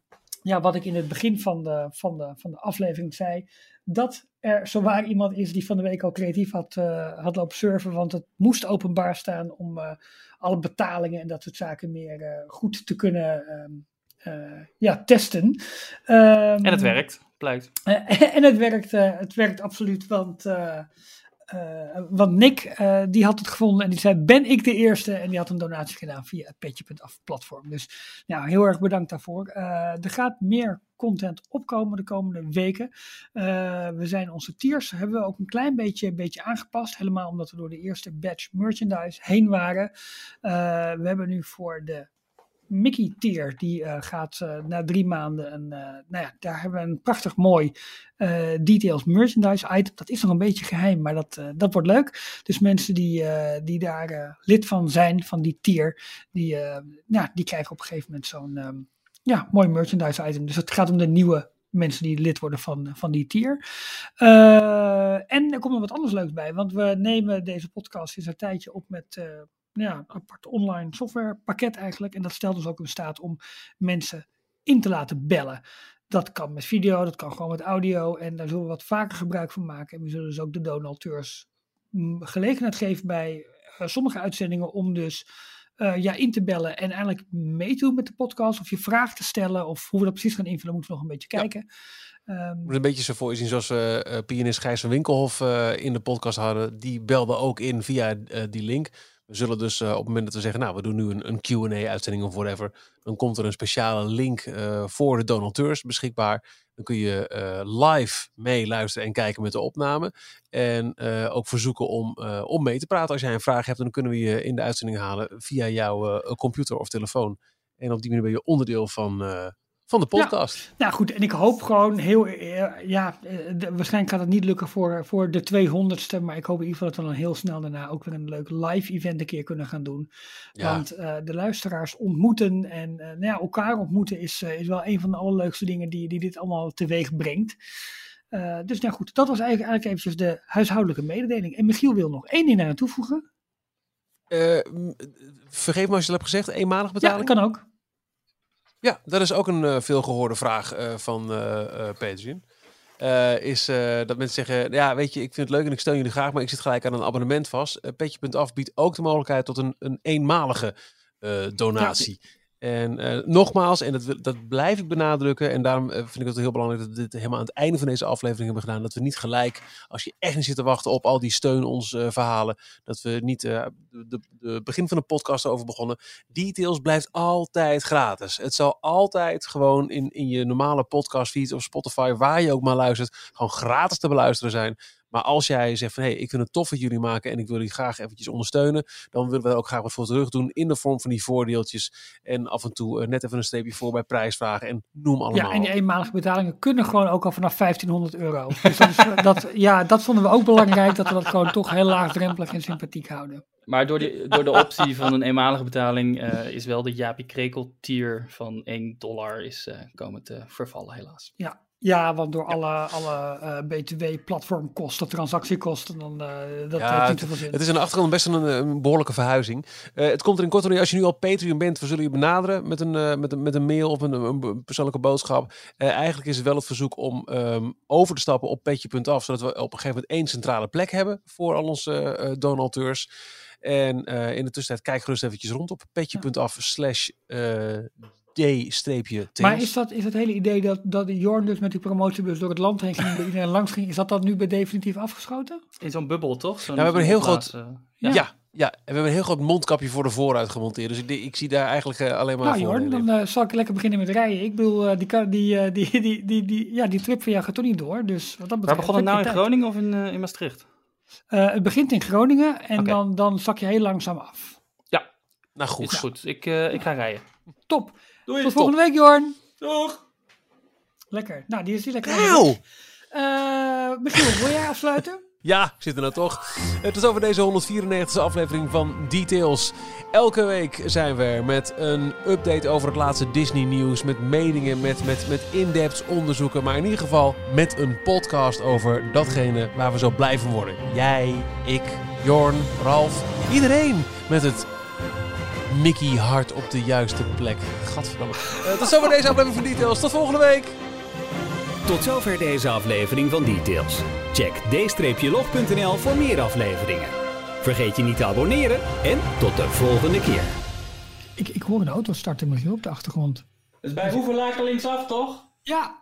Speaker 3: ja, wat ik in het begin van de, van, de, van de aflevering zei, dat er zowaar iemand is die van de week al creatief had, uh, had lopen surfen, want het moest openbaar staan om uh, alle betalingen en dat soort zaken meer uh, goed te kunnen um, ja, testen.
Speaker 4: Um, [laughs] en het werkt, blijkt.
Speaker 3: en het werkt, het werkt absoluut, want uh, want Nick, uh, die had het gevonden en die zei, ben ik de eerste? En die had een donatie gedaan via het petje.af platform. Dus nou, heel erg bedankt daarvoor. Uh, er gaat meer content opkomen de komende weken. we zijn onze tiers, hebben we ook een klein beetje, beetje aangepast. Helemaal omdat we door de eerste batch merchandise heen waren. we hebben nu voor de Mickey tier, die uh, gaat uh, na drie maanden. En, uh, nou ja, daar hebben we een prachtig mooi details merchandise item. Dat is nog een beetje geheim, maar dat, dat wordt leuk. Dus mensen die, die daar lid van zijn, van die tier, die, ja, die krijgen op een gegeven moment zo'n um, ja, mooi merchandise item. Dus het gaat om de nieuwe mensen die lid worden van, van die tier. En er komt nog wat anders leuks bij, want we nemen deze podcast sinds een tijdje op met ja, een apart online softwarepakket eigenlijk. En dat stelt dus ook in staat om mensen in te laten bellen. Dat kan met video, dat kan gewoon met audio. En daar zullen we wat vaker gebruik van maken. En we zullen dus ook de donateurs mm, gelegenheid geven bij uh, sommige uitzendingen om dus uh, ja, in te bellen en eigenlijk mee te doen met de podcast. Of je vraag te stellen of hoe we dat precies gaan invullen, moeten we nog een beetje kijken.
Speaker 2: Ja. Um, een beetje zo voor je zien zoals we uh, pianist Gijs van Winkelhof in de podcast hadden. Die belde ook in via die link. We zullen dus uh, op het moment dat we zeggen, nou, we doen nu een, een Q&A-uitzending of whatever, dan komt er een speciale link uh, voor de donateurs beschikbaar. Dan kun je uh, live meeluisteren en kijken met de opname. En ook verzoeken om, om mee te praten als jij een vraag hebt. Dan kunnen we je in de uitzending halen via jouw computer of telefoon. En op die manier ben je onderdeel van, van de podcast.
Speaker 3: Ja, nou goed, en ik hoop gewoon heel, uh, ja, uh, de, waarschijnlijk gaat het niet lukken voor, voor de 200ste, maar ik hoop in ieder geval dat we dan heel snel daarna ook weer een leuk live event een keer kunnen gaan doen. Ja. Want uh, de luisteraars ontmoeten en nou ja, elkaar ontmoeten is, is wel een van de allerleukste dingen die, die dit allemaal teweeg brengt. dus nou goed, dat was eigenlijk, eigenlijk eventjes de huishoudelijke mededeling. En Michiel wil nog één ding aan toevoegen.
Speaker 2: vergeef me als je dat hebt gezegd, eenmalig betaling?
Speaker 3: Ja, kan ook.
Speaker 2: Ja, dat is ook een uh, veelgehoorde vraag uh, van uh, Patreon. is dat mensen zeggen, ja weet je, ik vind het leuk en ik steun jullie graag, maar ik zit gelijk aan een abonnement vast. Petje.af biedt ook de mogelijkheid tot een, een eenmalige donatie. Ja. En uh, nogmaals, en dat, dat blijf ik benadrukken, en daarom uh, vind ik het heel belangrijk dat we dit helemaal aan het einde van deze aflevering hebben gedaan, dat we niet gelijk, als je echt niet zit te wachten op al die steun ons uh, verhalen, dat we niet de, begin van de podcast over begonnen. Details blijft altijd gratis. Het zal altijd gewoon in, in je normale podcastfeed of Spotify, waar je ook maar luistert, gewoon gratis te beluisteren zijn. Maar als jij zegt van hé, hey, ik vind het tof wat jullie maken en ik wil jullie graag eventjes ondersteunen, dan willen we ook graag wat voor terug doen in de vorm van die voordeeltjes. En af en toe net even een streepje voor bij prijsvragen en noem allemaal.
Speaker 3: Ja, en die eenmalige betalingen kunnen gewoon ook al vanaf 1500 euro. Dus dat, is, dat, ja, dat vonden we ook belangrijk, dat we dat gewoon toch heel laagdrempelig en sympathiek houden.
Speaker 4: Maar door, die, door de optie van een eenmalige betaling uh, is wel de Jaapie Krekel tier van 1 dollar is uh, komen te vervallen helaas.
Speaker 3: Ja, ja, want door alle, alle uh, BTW-platformkosten, transactiekosten, dan uh, dat
Speaker 2: ja,
Speaker 3: heeft niet zoveel zin.
Speaker 2: Het is aan de achtergrond best een, een behoorlijke verhuizing. Uh, het komt er in kort als je nu al Patreon bent, we zullen je benaderen met een, met een, met een mail of een, een persoonlijke boodschap. eigenlijk is het wel het verzoek om um, over te stappen op petje.af, zodat we op een gegeven moment één centrale plek hebben voor al onze donateurs. En in de tussentijd kijk gerust eventjes rond op petje.af slash D-streepje
Speaker 3: Maar is dat is het hele idee dat, dat Jorn dus met die promotiebus door het land heen ging, [laughs] iedereen langs ging, is dat dat nu bij definitief afgeschoten?
Speaker 4: In zo'n bubbel, toch? Zo
Speaker 2: nou, we hebben een heel groot... Uh, ja. ja. Ja, en we hebben een heel groot mondkapje voor de vooruit gemonteerd. Dus ik, ik zie daar eigenlijk uh, alleen maar
Speaker 3: nou, Jorn, dan uh, zal ik lekker beginnen met rijden. Ik bedoel, uh, die, die, die, die, die, die, ja, die trip van jou gaat toch niet door. Dus wat dat betreft,
Speaker 4: Waar begon het nou in Groningen of in, in Maastricht?
Speaker 3: het begint in Groningen en okay. dan, dan zak je heel langzaam af.
Speaker 4: Ja,
Speaker 2: nou goed.
Speaker 4: Is goed. Ik, ik ga rijden.
Speaker 3: Top. Doei, Tot volgende week, Jorn.
Speaker 4: Doeg.
Speaker 3: Lekker. Nou, die is die lekker.
Speaker 2: Auw.
Speaker 3: Uh, Michiel, wil jij afsluiten? [laughs]
Speaker 2: Ja, ik zit er nou toch. Het is over deze 194e aflevering van Details. Elke week zijn we er met een update over het laatste Disney nieuws. Met meningen, met, met, met in-depth onderzoeken. Maar in ieder geval met een podcast over datgene waar we zo blij van worden. Jij, ik, Jorn, Ralf, iedereen met het Mickey Hart op de juiste plek. Gadverdamme. Uh, tot zover deze aflevering van Details. Tot volgende week.
Speaker 1: Tot zover deze aflevering van Details. Check d-log.nl voor meer afleveringen. Vergeet je niet te abonneren en tot de volgende keer.
Speaker 3: Ik, ik hoor een auto starten, Michiel, op de achtergrond.
Speaker 4: Dus bij hoeveel linksaf, toch?
Speaker 3: Ja,